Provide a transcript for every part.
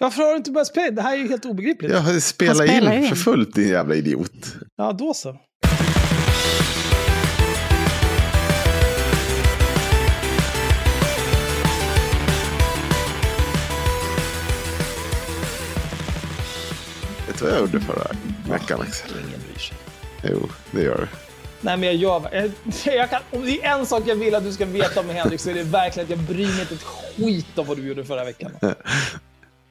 Varför har du inte börjat spela? Det här är ju helt obegripligt. Jag spelar spelar in in. för fullt din jävla idiot. Ja, då så. Vet du vad jag gjorde förra veckan Axel? Ingen bryr sig. Jo, det gör du. Nej, men jag gör... Jag, jag kan, om det är en sak jag vill att du ska veta om Henrik så är det verkligen att jag bryr mig inte ett skit om vad du gjorde förra veckan.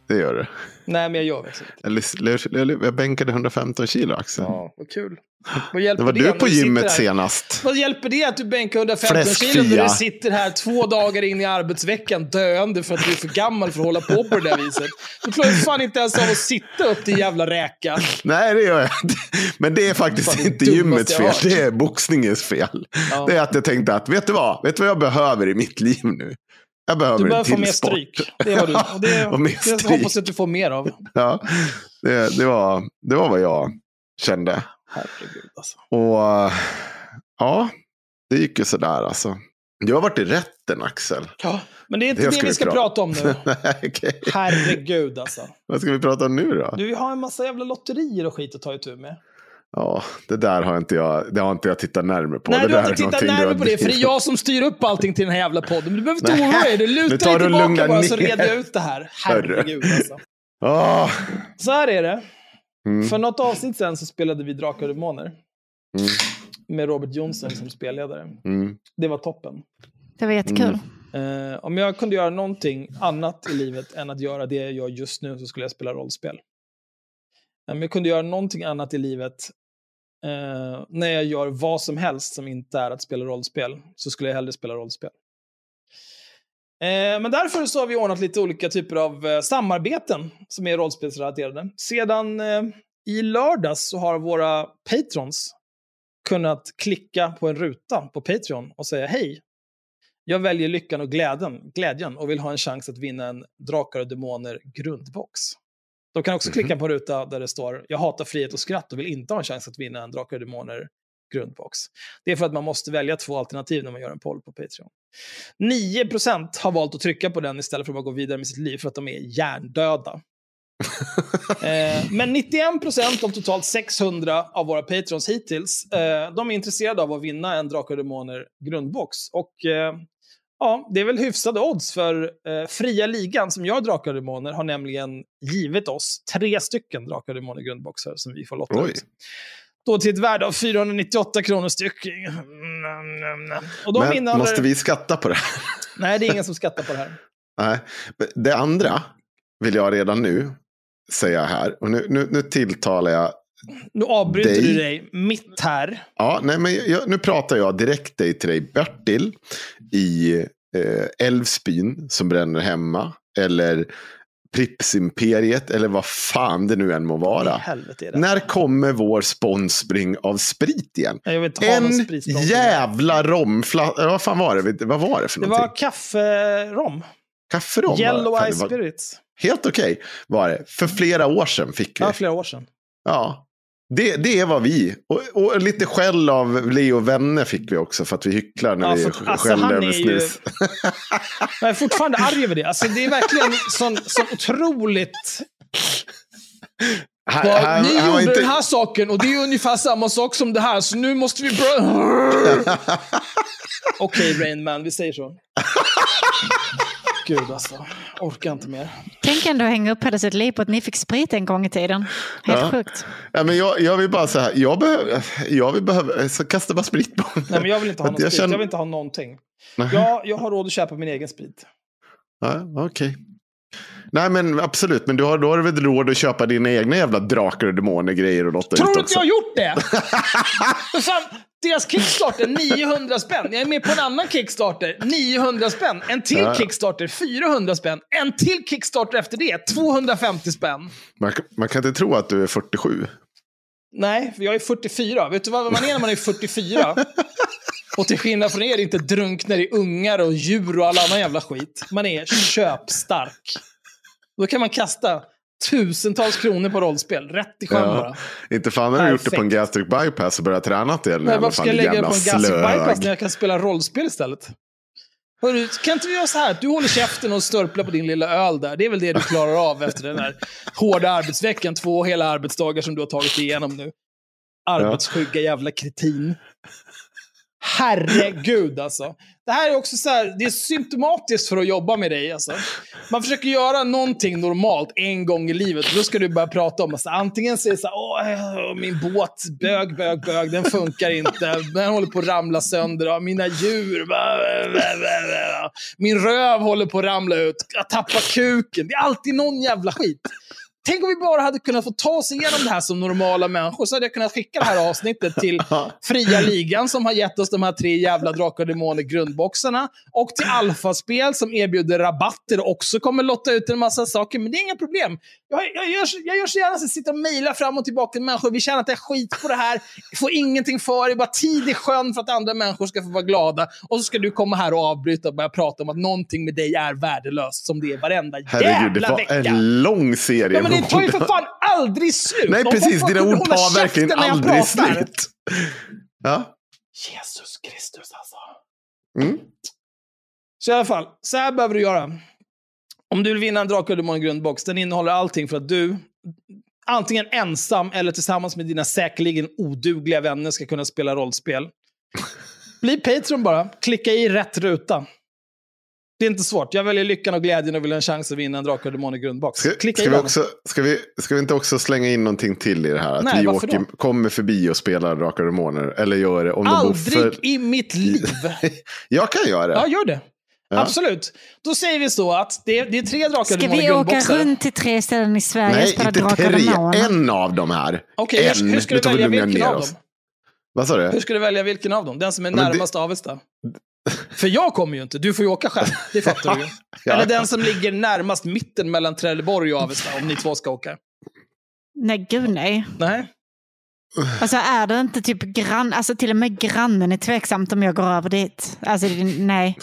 Det gör du. Nej, men jag gör verkligen inte. Jag, jag, bänkade 115 kilo Axel. Ja, vad kul. Vad hjälper det var du om på gymmet här? senast. Vad hjälper det att du bänkar 115 Fläskfria. kilo när du sitter här två dagar in i arbetsveckan döende för att du är för gammal för att hålla på på det där viset? Du klarar ju fan inte ens av att sitta upp din jävla räka. Nej, det gör jag inte. Men det är faktiskt Fan, det inte gymmets fel. Det är boxningens fel. Ja. Det är att jag tänkte att, vet du vad? Vet du vad jag behöver i mitt liv nu? Jag behöver Du behöver få mer sport. stryk. Det är vad du... Och det, Och det hoppas jag att du får mer av. Ja, det, det, var, det var vad jag kände. Herregud alltså. Och ja, det gick ju sådär alltså. Du har varit i rätten Axel. Ja, men det är inte Det det, ska vi vi ska prata- prata om nu. Okej. Herregud alltså. Vad ska vi prata om nu då? Du har en massa jävla lotterier och skit att ta itu med. Ja, det där har inte jag, det har inte jag tittat närmare på. Nej, det du har inte är tittat närmare på det, för det är jag som styr upp allting till den här jävla podden. Men du behöver inte Nej, oroa dig, du lutar tar dig tillbaka bara så ner. reder jag ut det här. Herregud alltså. Ah, Så här är det. mm, För något avsnitt sen så spelade vi Drakar och Demoner. Mm. Med Robert Jonsson som spelledare. mm. Det var toppen. Det var jättekul. Mm. Eh, om jag kunde göra någonting annat i livet än att göra det jag gör just nu så skulle jag spela rollspel. Om jag kunde göra någonting annat i livet eh, när jag gör vad som helst som inte är att spela rollspel så skulle jag hellre spela rollspel. Eh, men därför så har vi ordnat lite olika typer av eh, samarbeten som är rollspelsrelaterade. Sedan eh, i lördags så har våra patrons kunnat klicka på en ruta på Patreon och säga hej, jag väljer lyckan och glädjen, glädjen och vill ha en chans att vinna en Drakar och Demoner grundbox. De kan också klicka på en ruta där det står “Jag hatar frihet och skratt och vill inte ha en chans att vinna en Drakar och Demoner grundbox”. Det är för att man måste välja två alternativ när man gör en poll på Patreon. 9% har valt att trycka på den istället för att bara gå vidare med sitt liv för att de är hjärndöda. Eh, men 91% av totalt 600 av våra patrons hittills, eh, de är intresserade av att vinna en Drakar och Demoner grundbox. Och eh, ja, det är väl hyfsade odds för eh, Fria Ligan som gör Drakar och Demoner har nämligen givit oss tre stycken Drakar och Demoner grundboxar som vi får lotta Oj. ut. Då till ett värde av 498 kronor styck. Och de Men innehåller... måste vi skatta på det? Nej, det är ingen som skattar på det här. Nej. Det andra vill jag redan nu säga här. Och nu, nu, nu tilltalar jag. Nu avbryter Dig. du dig mitt här. Ja, nej, men jag, nu pratar jag direkt dig till dig Bertil i eh, Älvsbyn som bränner hemma. Eller Pripsimperiet eller vad fan det nu än må vara. det. När kommer vår sponsring av sprit igen? En jävla romflaska. Vad fan var det? Vad var det för Det någonting? var kafferom. Kafferom? var- Yellow fan, Ice det var Spirits. Helt okej var det. För flera år sedan fick vi. Ja, flera år sedan. Ja. Det, det var vi. Och, och lite skäll av Leo Vänner fick vi också för att vi hycklar när Ja, vi för- alltså, skäller han över är ju- snus. Jag är fortfarande arg över det. Alltså, det är verkligen sån, sån otroligt... Han- han- ni han gjorde inte- den här saken och det är ungefär samma sak som det här, så nu måste vi. Okej, Rain Man, vi säger så. Gud alltså, orkar inte mer. Tänk ändå hänga upp hela sitt liv på att ni fick sprit en gång i tiden. Helt Ja. sjukt. Ja, men jag, jag vill bara säga, jag behöver, jag vill behöva, så kasta bara sprit på mig. Nej, men jag vill inte ha någon jag sprit, känner- jag vill inte ha någonting. Nej. Jag, jag har råd att köpa min egen sprit. Ja, Okej. Nej men absolut, men du har, då har du väl råd att köpa dina egna jävla drakar och demoner grejer och lotta Tror du inte jag har gjort det? Fan, deras Kickstarter 900 spänn. Jag är med på en annan Kickstarter 900 spänn. En till Ja. Kickstarter 400 spänn. En till Kickstarter efter det 250 spänn. Man, man kan inte tro att du är 47. Nej, jag är 44. Vet du vad man är när man är 44? Och till skillnad från er inte drunknar i ungar och djur och all annan jävla skit. Man är köpstark. Då kan man kasta tusentals kronor på rollspel. Rätt i sjön bara. Inte fan har du gjort det på en gastric bypass och börjat träna till. Men varför ska jag lägga det på en gastric bypass när jag... kan spela rollspel istället? Hörru, kan inte vi göra så här? Du håller käften och störplar på din lilla öl där. Det är väl det du klarar av efter den här hårda arbetsveckan. Två hela arbetsdagar som du har tagit igenom nu. Arbetsskygga jävla kretin. Herregud alltså. Det här är också så här, det är symptomatiskt för att jobba med dig alltså. Man försöker göra någonting normalt en gång i livet och då ska du börja prata om alltså, antingen säger så här, åh, min båt, bög, bög, bög, den funkar inte, den håller på att ramla sönder, och mina djur, bä, bä, bä, bä, min röv håller på att ramla ut, jag tappar kuken, det är alltid någon jävla skit. Tänk om vi bara hade kunnat få ta oss igenom det här som normala människor, så hade jag kunnat skicka det här avsnittet till Fria Ligan som har gett oss de här tre jävla Drakar och Demoner grundboxarna. Och till Alfaspel som erbjuder rabatter och också kommer lotta ut en massa saker. Men det är inga problem. Jag, jag, gör, jag gör så gärna så att sitta och mejla fram och tillbaka till människor. Vi känner att det är skit på det här. Får ingenting för det. Bara tid i sjön för att andra människor ska få vara glada. Och så ska du komma här och avbryta och börja prata om att någonting med dig är värdelöst som det är varenda Herregud, det jävla var vecka. en lång serie. Ja, det tar ju för fan aldrig slut! Nej, precis. Dina ord tar verkligen aldrig slut. Ja. Jesus Kristus alltså. Mm. Så i alla fall, så här behöver du göra. Om du vill vinna en Drakar och grundbox, den innehåller allting för att du, antingen ensam eller tillsammans med dina säkerligen odugliga vänner, ska kunna spela rollspel. Bli Patreon bara. Klicka i rätt ruta. Det är inte svårt. Jag väljer lyckan och glädjen och vill ha en chans att vinna en Drakar och Demoner grundbox. Ska, Klicka ska, i vi också, ska, vi, ska vi inte också slänga in någonting till i det här? Att Nej, vi åker, då? kommer förbi och spelar Drakar och Demoner. Eller gör det om de bor Aldrig för... i mitt liv. Jag kan göra det. Ja, gör det. Ja. Absolut. Då säger vi så att det är, det är tre Drakar och Ska vi åka runt till tre ställen i Sverige och Nej, spela inte Drakar och tre. Demoner? En av dem här. Okej, en. hur, hur ska du välja vilken ner av oss. dem? Vad sa Hur du? ska du välja vilken av dem? Den som är men det- närmast Avesta? För jag kommer ju inte, du får ju åka själv. Det fattar du ju. Ja. Eller den som ligger närmast mitten mellan Trelleborg och Avesta, om ni två ska åka. Nej, gud nej. Nej? Alltså är det inte typ grann, alltså till och med grannen är tveksamt om jag går över dit. Alltså det- nej.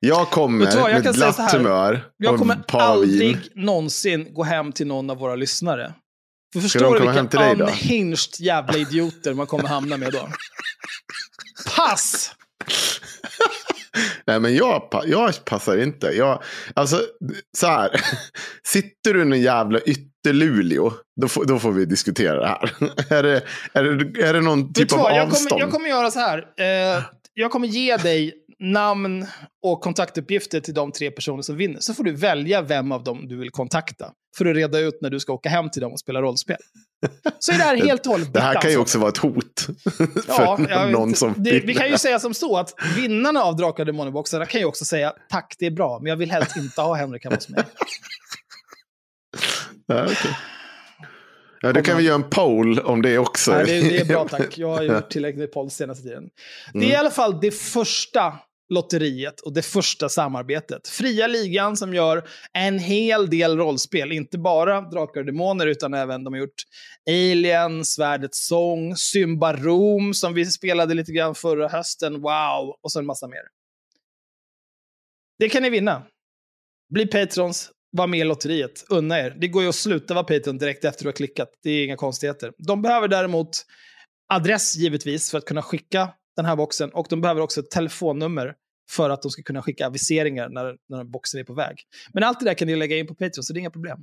Jag kommer vad, jag med kan säga glatt så här. humör. Jag kommer aldrig någonsin gå hem till någon av våra lyssnare. Förstår du till vilka unhinged jävla idioter man kommer hamna med då? Pass! Nej, men jag, jag passar inte. Jag, alltså, så här. Sitter du i en jävla ytterluleå, då får, då får vi diskutera det här. är, det, är, det, är det någon typ av vad, jag avstånd? kommer, jag kommer göra så här. Eh, jag kommer ge dig namn och kontaktuppgifter till de tre personer som vinner. Så får du välja vem av dem du vill kontakta. För att reda ut när du ska åka hem till dem och spela rollspel. Så är det här helt och hållet Det här kan ju ansvar. också vara ett hot. Ja, någon som det, vi kan ju säga som så att vinnarna av Drakar och Demonerboxarna kan ju också säga tack, det är bra, men jag vill helst inte ha Henrik hemma hos mig. Ja, okej. ja, då kan vi göra en poll om det också. Nej, det, det är bra tack. Jag har gjort tillräckligt med podd senaste tiden. Det är i alla fall det första lotteriet och det första samarbetet. Fria ligan som gör en hel del rollspel. Inte bara Drakar och Demoner utan även de har gjort Alien, Svärdets sång, Symbarom som vi spelade lite grann förra hösten. Wow! Och så en massa mer. Det kan ni vinna. Bli patrons, var med i lotteriet. Unna er. Det går ju att sluta vara Patreon direkt efter du har klickat. Det är inga konstigheter. De behöver däremot adress givetvis för att kunna skicka den här boxen och de behöver också ett telefonnummer för att de ska kunna skicka aviseringar när, när boxen är på väg. Men allt det där kan ni lägga in på Patreon, så det är inga problem.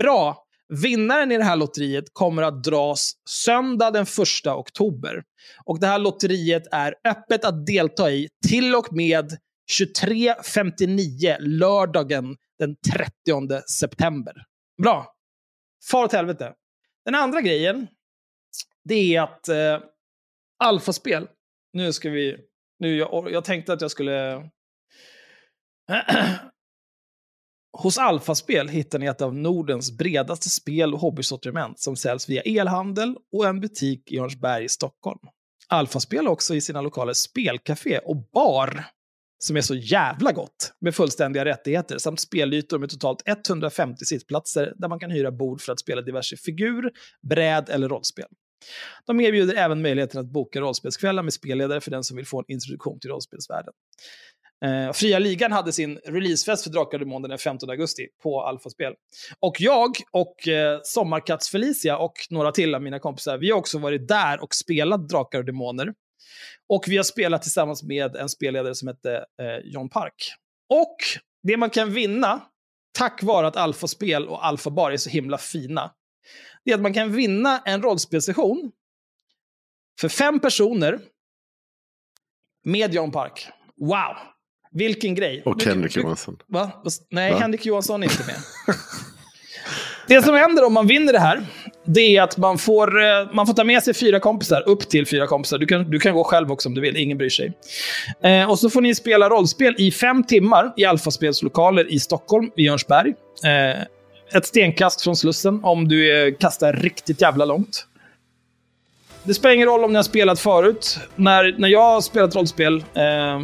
Bra! Vinnaren i det här lotteriet kommer att dras söndag den 1 oktober. Och det här lotteriet är öppet att delta i till och med 23.59 lördagen den 30 september. Bra. Far åt helvete. Den andra grejen, det är att eh, alfaspel, nu ska vi, nu jag, jag tänkte att jag skulle Hos Alfaspel hittar ni ett av Nordens bredaste spel och hobbysortiment som säljs via elhandel och en butik i Örnsberg i Stockholm. Alfaspel har också i sina lokaler spelcafé och bar som är så jävla gott med fullständiga rättigheter samt spelytor med totalt 150 sittplatser där man kan hyra bord för att spela diverse figur, bräd eller rollspel. De erbjuder även möjligheten att boka rollspelskvällar med spelledare för den som vill få en introduktion till rollspelsvärlden. Eh, Fria Ligan hade sin releasefest för Drakar och Demoner den 15 augusti på Alfaspel. Och jag och eh, Sommarkatts Felicia och några till av mina kompisar, vi har också varit där och spelat Drakar och Demoner. Och vi har spelat tillsammans med en spelledare som hette eh, John Park. Och det man kan vinna, tack vare att Alfaspel och Alfa Bar är så himla fina, det är att man kan vinna en rollspelsession för fem personer med John Park. Wow! Vilken grej. Och Henrik Johansson. Va? Nej, Va? Henrik Johansson är inte med. det som händer om man vinner det här, det är att man får, eh, man får ta med sig fyra kompisar, upp till fyra kompisar. Du kan, du kan gå själv också om du vill, ingen bryr sig. Eh, och så får ni spela rollspel i fem timmar i Alfaspelslokaler i Stockholm, i Jörnsberg. Eh, ett stenkast från Slussen om du kastar riktigt jävla långt. Det spelar ingen roll om ni har spelat förut. När, när jag har spelat rollspel eh,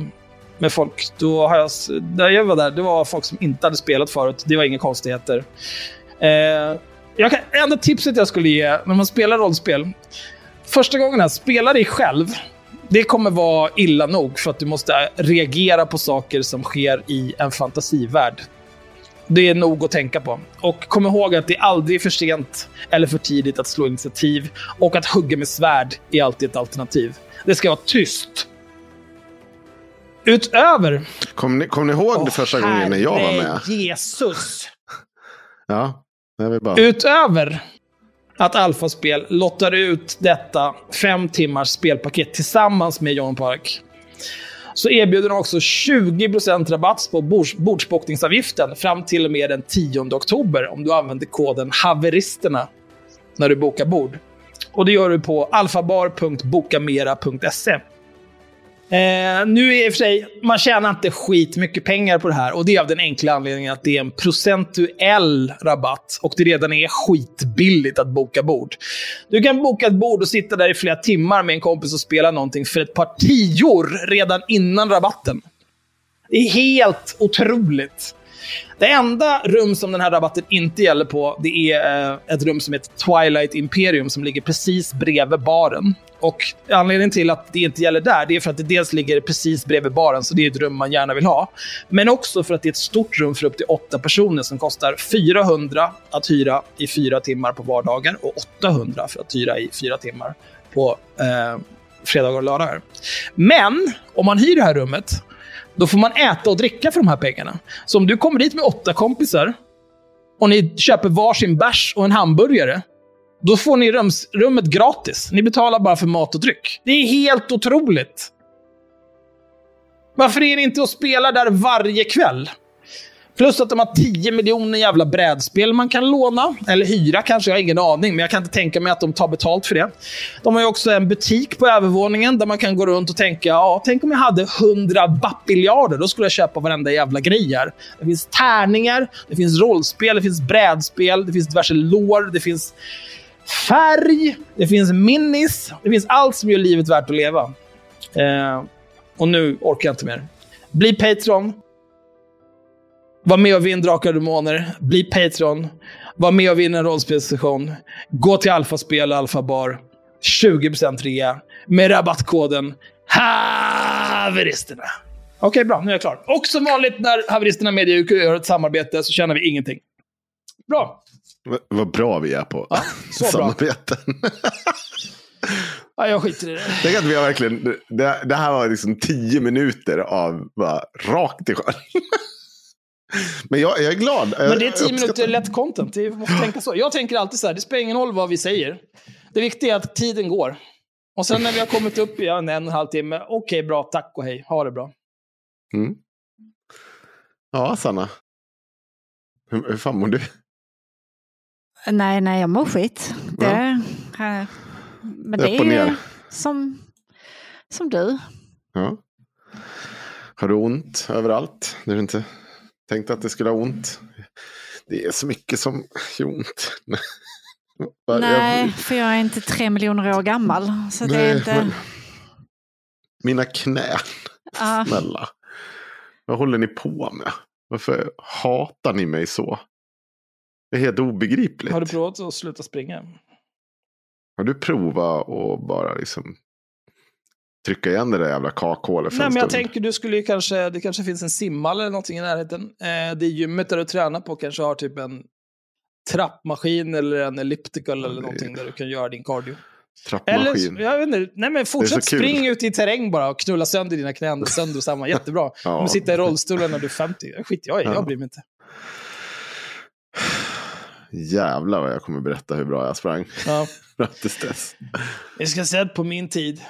med folk, då har jag, när jag var där, det var folk som inte hade spelat förut. Det var inga konstigheter. Eh, jag kan, enda tipset jag skulle ge när man spelar rollspel. Första gången här, spela dig själv. Det kommer vara illa nog för att du måste reagera på saker som sker i en fantasivärld. Det är nog att tänka på. Och kom ihåg att det är aldrig för sent eller för tidigt att slå initiativ. Och att hugga med svärd är alltid ett alternativ. Det ska vara tyst. Utöver... Kommer ni, kom ni ihåg det första gången när jag var med? Jesus! Ja, jag vill bara... Utöver att Alfaspel lottar ut detta fem timmars spelpaket tillsammans med John Park så erbjuder de också 20% rabatt på bordsbokningsavgiften fram till och med den 10 oktober om du använder koden haveristerna när du bokar bord. Och det gör du på alfabar.bokamera.se. Eh, nu är i och för sig, man tjänar inte skitmycket pengar på det här och det är av den enkla anledningen att det är en procentuell rabatt och det redan är skitbilligt att boka bord. Du kan boka ett bord och sitta där i flera timmar med en kompis och spela någonting för ett par tior redan innan rabatten. Det är helt otroligt. Det enda rum som den här rabatten inte gäller på, det är eh, ett rum som heter Twilight Imperium som ligger precis bredvid baren. Och anledningen till att det inte gäller där, det är för att det dels ligger precis bredvid baren, så det är ett rum man gärna vill ha. Men också för att det är ett stort rum för upp till åtta personer som kostar 400 att hyra i fyra timmar på vardagar och 800 för att hyra i fyra timmar på eh, fredagar och lördagar. Men om man hyr det här rummet då får man äta och dricka för de här pengarna. Så om du kommer dit med åtta kompisar och ni köper varsin bärs och en hamburgare, då får ni rums, rummet gratis. Ni betalar bara för mat och dryck. Det är helt otroligt. Varför är ni inte och spelar där varje kväll? Plus att de har 10 miljoner jävla brädspel man kan låna. Eller hyra kanske, jag har ingen aning. Men jag kan inte tänka mig att de tar betalt för det. De har ju också en butik på övervåningen där man kan gå runt och tänka, ja, tänk om jag hade 100 bappiljarder. Då skulle jag köpa varenda jävla grej här. Det finns tärningar, det finns rollspel, det finns brädspel, det finns diverse lår, det finns färg, det finns minis. Det finns allt som gör livet värt att leva. Eh, och nu orkar jag inte mer. Bli Patreon. Var med och vinn Drakar och Demoner. Bli Patreon. Var med och vinn en rollspelssession. Gå till Alfaspel och Alfabar. 20% rea med rabattkoden HAVERISTERNA. Okej, bra. Nu är jag klar. Och som vanligt när Haveristerna Media gör ett samarbete så känner vi ingenting. Bra. V- Vad bra vi är på Ja, samarbeten. Ja, jag skiter i det. Tänk att vi har verkligen, det, det här var liksom tio minuter av bara rakt i sjön. Men jag, jag är glad. Men det är tio minuter lätt content. Det måste tänka så. Jag tänker alltid så här, det spelar ingen roll vad vi säger. Det viktiga är att tiden går. Och sen när vi har kommit upp i en, en och en halv timme, okej, bra, tack och hej, ha det bra. Mm. Ja, Sanna. Hur, hur fan mår du? Nej, nej, jag mår skit. Det, eh, men det är ner. som, som du. Ja. Har du ont överallt? Du har inte tänkt att det skulle ha ont? Det är så mycket som gör ont. Nej, för jag är inte tre miljoner år gammal. Så det är Nej, inte... men- Mina knän, Ja, snälla. Vad håller ni på med? Varför hatar ni mig så? Det är helt obegripligt. Har du provat att sluta springa? Har du provat att bara liksom trycka igen det där jävla kakhålet för Nej, en men jag stund? tänker du skulle ju kanske, det kanske finns en simhall eller någonting i närheten. Eh, det gymmet där du tränar på kanske har typ en trappmaskin eller en elliptical eller någonting där du kan göra din cardio. Trappmaskin. Eller, jag vet inte, nej men fortsätt spring ut i terräng bara och knulla sönder dina knän sönder och samman. Jättebra. Ja. Men sitta i rollstolen när du är 50, skit jag i, Ja. jag bryr mig inte. Jävlar vad jag kommer berätta hur bra jag sprang. Ja. Fram tills dess. Vi ska se på min tid.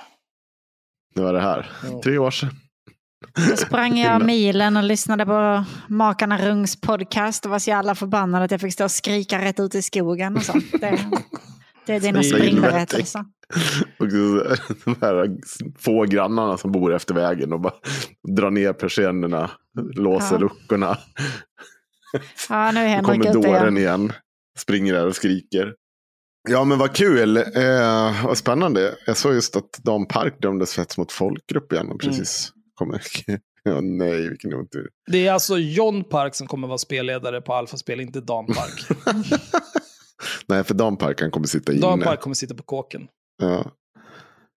Det var det här. Ja. Tre år sedan. Då sprang jag milen och lyssnade på Makarna Rungs podcast och var så jävla förbannad att jag fick stå och skrika rätt ut i skogen och sånt. Det, det är dina springberättelser. Och så- de här få grannarna som bor efter vägen och bara drar ner persiennerna, låser Ja. luckorna. Ja, nu är Henrik kommer dåren igen. igen. Springer där och skriker. Ja men vad kul. Eh, vad spännande. Jag såg just att Dan Park dömdes för hets mot folkgrupp igen. Och precis kommer... ja, nej, vilken otur. Det är alltså John Park som kommer vara spelledare på Alfa-spel, inte Dan Park. Nej, för Dan Park han kommer sitta inne. Dan Park kommer sitta på kåken. Ja.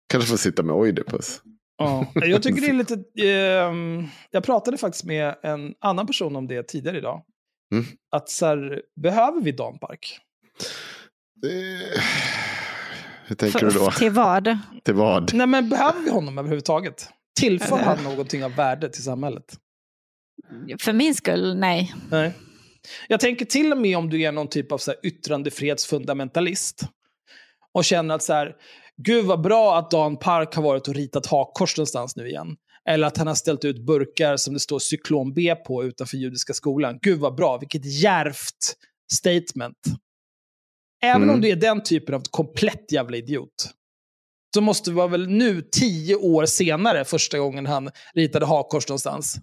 Kanske får sitta med Oidipus. Ja. Jag tycker det är lite... ehm, jag pratade faktiskt med en annan person om det tidigare idag. Mm. Att så här, behöver vi Dan Park? Eh, Hur tänker du då? Till vad? Till vad? Nej, men behöver vi honom överhuvudtaget? Tillför han någonting av värde till samhället? För min skull, nej. Nej. Jag tänker till och med om du är någon typ av så här yttrandefrihetsfundamentalist och känner att så här, gud vad bra att Dan Park har varit och ritat hakkors någonstans nu igen. Eller att han har ställt ut burkar som det står cyklon B på utanför judiska skolan. Gud vad bra, vilket djärvt statement. Även Mm. om du är den typen av komplett jävla idiot, så måste det vara väl nu, tio år senare, första gången han ritade hakkors någonstans,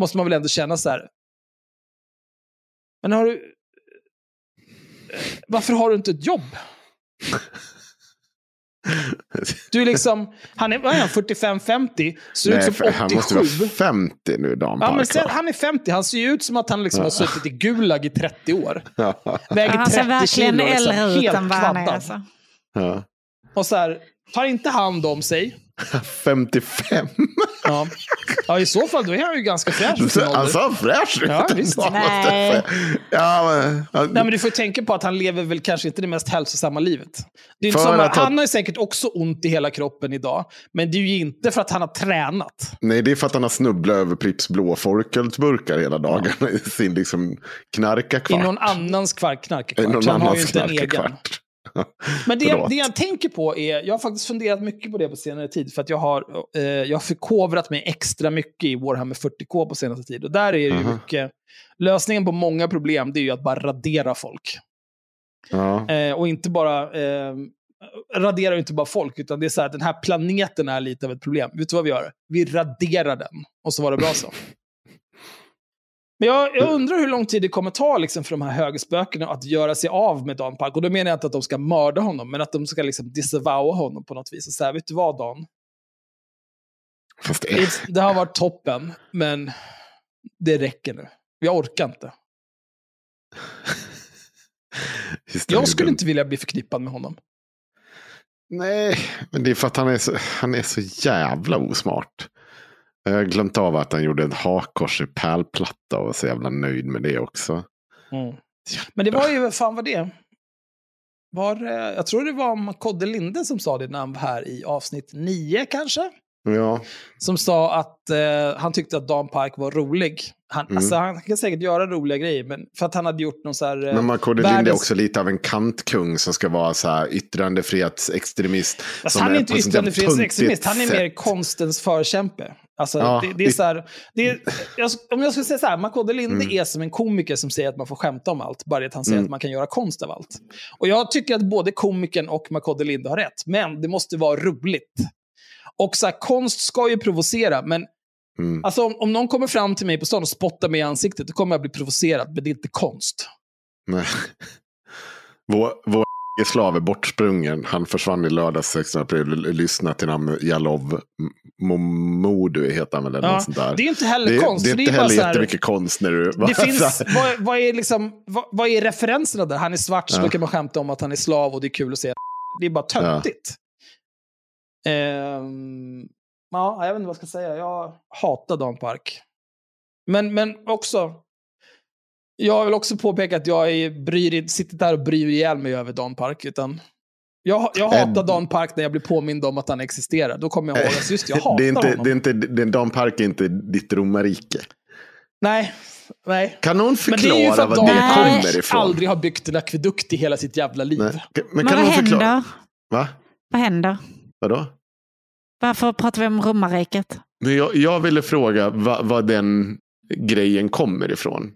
måste man väl ändå känna så här, men har du... Varför har du inte ett jobb? Du är liksom, han är, vad är han, 45-50, ser ut Nej, som för han måste vara 87. 50 nu, Dan Ja, men sen, han är 50, han ser ju ut som att han liksom har suttit i Gulag i 30 år. Väger Han ser 30 verkligen kilo, liksom, äldre ut helt än vad han är. kvaddad. Alltså. Ja. Och så här, tar inte hand om sig. 55. Ja. ja, i så fall då är han ju ganska fräsch sin Han sa fräsch ut. Ja, visst. Nej. Ja, men, han- Nej, men du får ju tänka på att han lever väl kanske inte det mest hälsosamma livet. Det är som, att han har ju säkert också ont i hela kroppen idag, men det är ju inte för att han har tränat. Nej, det är för att han har snubblat över Pripps blå folkölsburkar hela dagarna i sin liksom knarkarkvart. I någon annans knarkarkvart. någon han har ju inte en egen. Men det, Förlåt. det jag tänker på är, jag har faktiskt funderat mycket på det på senare tid, för att jag har, eh, jag har förkovrat mig extra mycket i Warhammer 40K på senaste tid. Och där är det ju Aha. mycket, lösningen på många problem, det är ju att bara radera folk. Ja. Eh, och inte bara, eh, radera inte bara folk, utan det är så här att den här planeten är lite av ett problem. Vet du vad vi gör? Vi raderar den, och så var det bra så. Men jag, jag undrar hur lång tid det kommer ta liksom, för de här högerspökena att göra sig av med Dan Park. Och då menar jag inte att de ska mörda honom, men att de ska liksom disavowa honom på något vis. Och säga, vet du vad Dan? Det, Det har varit toppen, men det räcker nu. Jag orkar inte. Jag skulle inte vilja bli förknippad med honom. Nej, men det är för att han är så, han är så jävla osmart. Jag har glömt av att han gjorde ett hakkors i pärlplatta och var så jävla nöjd med det också. Men det var ju, fan var det? Var, eh, jag tror det var Kodde Linde som sa det när han var här i avsnitt 9 kanske. Ja, Som sa att eh, han tyckte att Dan Park var rolig. Han, Mm. alltså, han kan säkert göra roliga grejer, men för att han hade gjort någon så här... eh, men Marco de Linde är världens- också lite av en kantkung som ska vara så här yttrandefrihetsextremist. Som han är inte yttrandefrihetsextremist, han är mer konstens förkämpe. Alltså, Ja, det, det är så här, är, jag, om jag skulle säga så här, Makode Linde Mm. är som en komiker som säger att man får skämta om allt, bara att han säger Mm. att man kan göra konst av allt. Och jag tycker att både komikern och Makode Linde har rätt, men det måste vara roligt. Och så här, konst ska ju provocera, men Mm. alltså, om, om någon kommer fram till mig på stan och spottar mig i ansiktet, då kommer jag bli provocerad, men det är inte konst. Nej. Vår, vår slav är bortsprungen. Han försvann i lördags 16 april. Lyssna till namn Jalov Momodu heter han väl. Eller Ja, sånt där. det är inte heller det, konst. det är för inte bara heller så här- jättemycket konst när du... Det finns, vad, vad, är liksom, vad, vad är referenserna där? Han är svart, så Ja. då kan man skämta om att han är slav och det är kul att se. Det är bara töntigt. Ehm, ja, jag vet inte vad jag ska säga. Jag hatar Dan Park. Men, men också, jag vill också påpeka att jag är, bryr, sitter där och bryr ihjäl mig över Dan Park. Utan jag, jag hatar Dan Park när jag blir påmind om att han existerar. Då kommer jag ihåg att just jag hatar det är inte, honom. det är inte, det är, Dan Park är inte ditt romarrike. Nej, nej. Kan någon Men för förklara att vad Dan det Nej. kommer ifrån? aldrig har byggt en akvedukt i hela sitt jävla liv. Nej. Men Men kan vad någon förklara? händer? Va? Vad händer? Vadå? Varför pratar vi om romarriket? Men jag, jag ville fråga vad, vad den grejen kommer ifrån.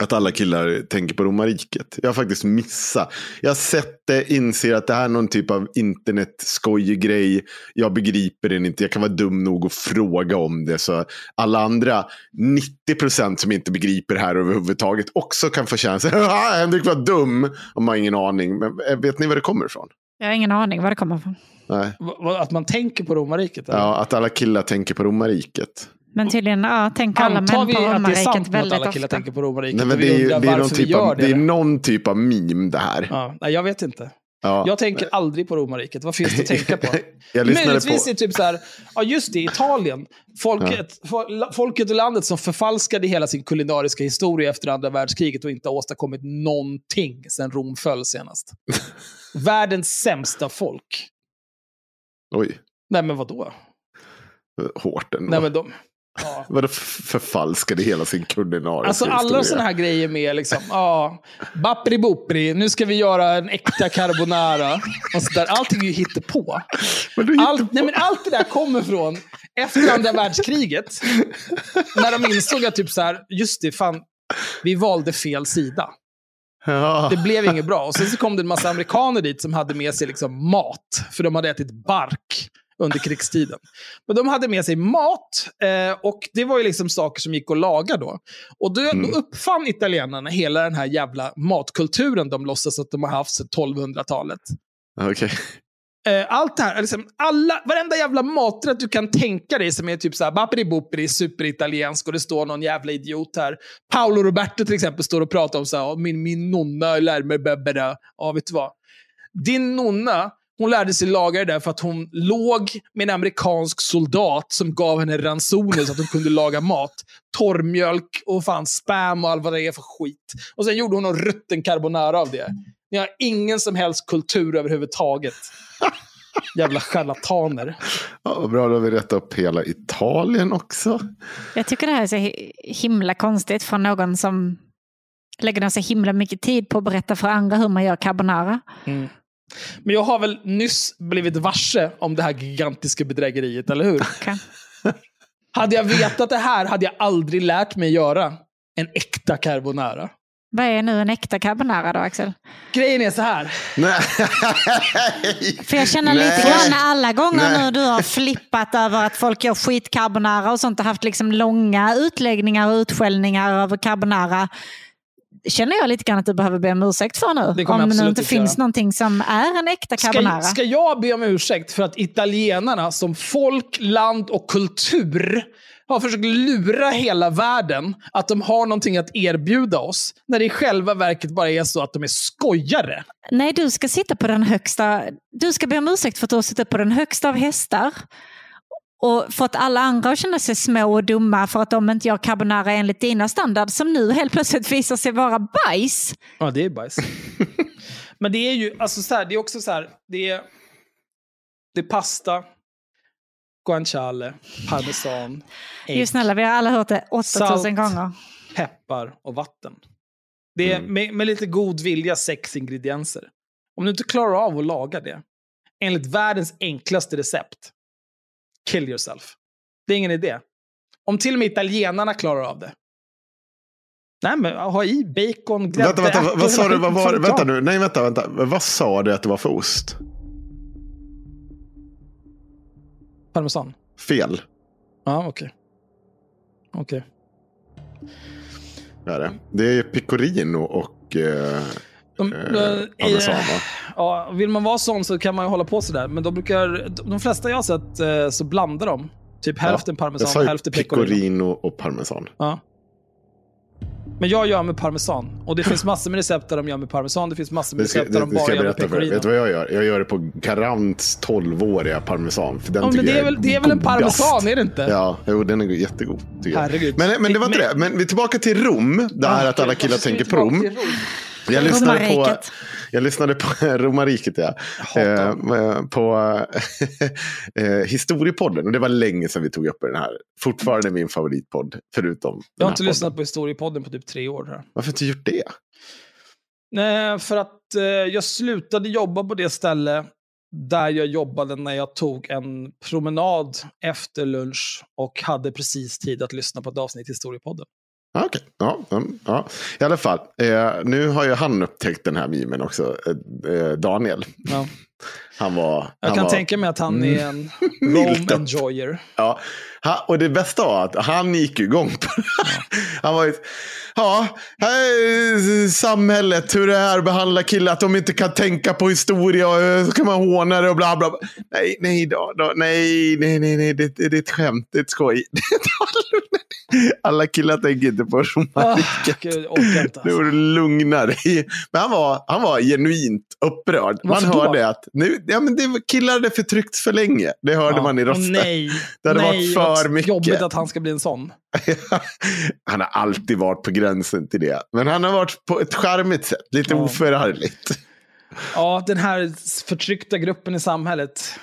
Att alla killar tänker på romarriket. Jag har faktiskt missat. Jag har sett det, inser att det här är någon typ av internetskojig grej. Jag begriper den inte. Jag kan vara dum nog att fråga om det. Så alla andra 90% som inte begriper det här överhuvudtaget också kan få känslan. Henrik var dum. Och man har ingen aning. Men eh, vet ni var det kommer ifrån? Jag har ingen aning var det kommer ifrån. Nej. Att man tänker på romarriket? eller? Ja, att alla killar tänker på romarriket. Men tydligen ja, tänker alla Antar män vi på att det är romarriket sant nu att väldigt alla killar ofta. tänker på romarriket? Nej, men och det, vi är, ju- det, är någon typ av, det. det är någon typ av meme det här. ja, nej, jag vet inte. Ja. Jag tänker aldrig på romarriket. Vad finns det att tänka på? Möjligtvis på... är det typ så här, ja just det, Italien. Folket, fo- folket och landet som förfalskade hela sin kulinariska historia efter andra världskriget och inte har åstadkommit någonting sedan Rom föll senast. Världens sämsta folk. Oj, Nej men vadå? hårt ändå. Nej men de... Ja. Vadå förfalskade hela sin kulinariska Alltså alla sådana här grejer med liksom, ja, bappri boppri, nu ska vi göra en äkta carbonara. Och så där. Allting är ju hittepå. Allt, på- nej, men allt det där kommer från efter andra världskriget. När de insåg att typ så här, just det, fan, vi valde fel sida. Ja. Det blev inget bra. Och sen så kom det en massa amerikaner dit som hade med sig liksom mat. För de hade ätit bark under krigstiden. Men de hade med sig mat eh, och det var ju liksom saker som gick att laga då. Och då, Mm. då uppfann italienarna hela den här jävla matkulturen de låtsas att de har haft sedan 1200-talet. Okej. Eh, allt det här, liksom alla, varenda jävla maträtt du kan tänka dig som är typ såhär bapperi bopperi, superitaliensk och det står någon jävla idiot här. Paolo Roberto till exempel står och pratar om såhär, min, min nonna lär mig bäbbera. Ja, vet du vad? Din nonna, hon lärde sig laga det där för att hon låg med en amerikansk soldat som gav henne ransoner så att hon kunde laga mat. Torrmjölk och fan spam och allt vad det är för skit. Och sen gjorde hon någon rutten carbonara av det. Ni har ingen som helst kultur överhuvudtaget. Jävla charlataner. Ja, vad bra, då har vi rättat upp hela Italien också. Jag tycker det här är så hi- himla konstigt från någon som lägger ner så himla mycket tid på att berätta för andra hur man gör carbonara. Men jag har väl nyss blivit varse om det här gigantiska bedrägeriet, eller hur? Okej. Hade jag vetat det här hade jag aldrig lärt mig göra en äkta carbonara. Vad är nu en äkta carbonara då Axel? Grejen är så här. Nej. För jag känner lite Nej. grann alla gånger Nej. nu du har flippat över att folk gör skitcarbonara och sånt och haft liksom långa utläggningar och utskällningar över carbonara. Känner jag lite grann att du behöver be om ursäkt för nu. Om det nu inte finns göra. någonting som är en äkta carbonara. Ska, ska jag be om ursäkt för att italienarna som folk, land och kultur har försökt lura hela världen att de har någonting att erbjuda oss, när det i själva verket bara är så att de är skojare? Nej, du ska sitta på den högsta... Du ska be om ursäkt för att du har suttit på den högsta av hästar. Och fått alla andra att känna sig små och dumma för att de inte gör carbonara enligt dina standard som nu helt plötsligt visar sig vara bajs. Ja, det är bajs. Men det är ju, alltså så här, det är också så här, det är, det är pasta, guanciale, parmesan, ägg, Ju snälla, vi har alla hört det 8000 Salt. gånger. peppar och vatten. Det är Mm. med, med lite god vilja sex ingredienser. Om du inte klarar av att laga det, enligt världens enklaste recept, kill yourself. Det är ingen idé. Om till och med italienarna klarar av det. Nej, men ha i bacon, grädde, Vänta, vänta, vad sa du? Vad var, vänta nu, nej vänta, vänta. Vad sa du att det var för ost? Parmesan. Fel. Ja, okej. Okej. Är det. det är pecorino och eh, De, eh, va? Ja, vill man vara sån så kan man ju hålla på sådär. Men de brukar, de flesta jag har sett eh, så blandar de. Typ hälften Jag parmesan, hälften pecorino. pecorino och parmesan. Ja. Men jag gör med parmesan. Och det finns massor med recept där de gör med parmesan. Det finns massor med recept där de bara jag gör med pecorino. Vet du vad jag gör? Jag gör det på Garants 12-åriga parmesan. För den Ja, men det är, väl, det är väl en parmesan, är det inte? Ja, jo, den är jättegod. Tycker jag. Herregud. Men, men det var inte det. Men vi är tillbaka till Rom. Det här Ah, att alla killar tänker på Rom. Jag lyssnade på, jag lyssnade på Romariket, ja. hatar Eh, på eh, historiepodden. Och det var länge sedan vi tog upp den här. Fortfarande min favoritpodd. Förutom Jag har inte podden. lyssnat på historiepodden på typ tre år. Här. Varför inte gjort det? Nej, för att eh, jag slutade jobba på det ställe där jag jobbade när jag tog en promenad efter lunch och hade precis tid att lyssna på ett avsnitt i Historiepodden. Okej, ja, mm, ja. I alla fall. Eh, nu har ju han upptäckt den här memen också. Eh, eh, Daniel. Ja. Han var... Jag han kan var, tänka mig att han är en Rome enjoyer. Ja, ha- och det bästa var att han gick igång på det. Han var ju, ja, här är samhället, hur det är att behandla killar, att de inte kan tänka på historia och eh, så kan man håna det och bla bla. Nej, nej, då, då, nej, nej, nej, nej, det, det, det är ett skämt, det är ett skoj. Alla killar tänker inte på Ah, romarriket. Inte. Nu Alltså. du lugna dig. Men han var, han var genuint upprörd. Varför man då? hörde att nu, ja, men det, killar hade förtryckts för länge. Det hörde Ja, man i rösten. Nej, Det hade varit nej, för vad mycket. Jobbigt att han ska bli en sån. han har alltid varit på gränsen till det. Men han har varit på ett charmigt sätt. Lite Ja. oförargligt. Ja, den här förtryckta gruppen i samhället.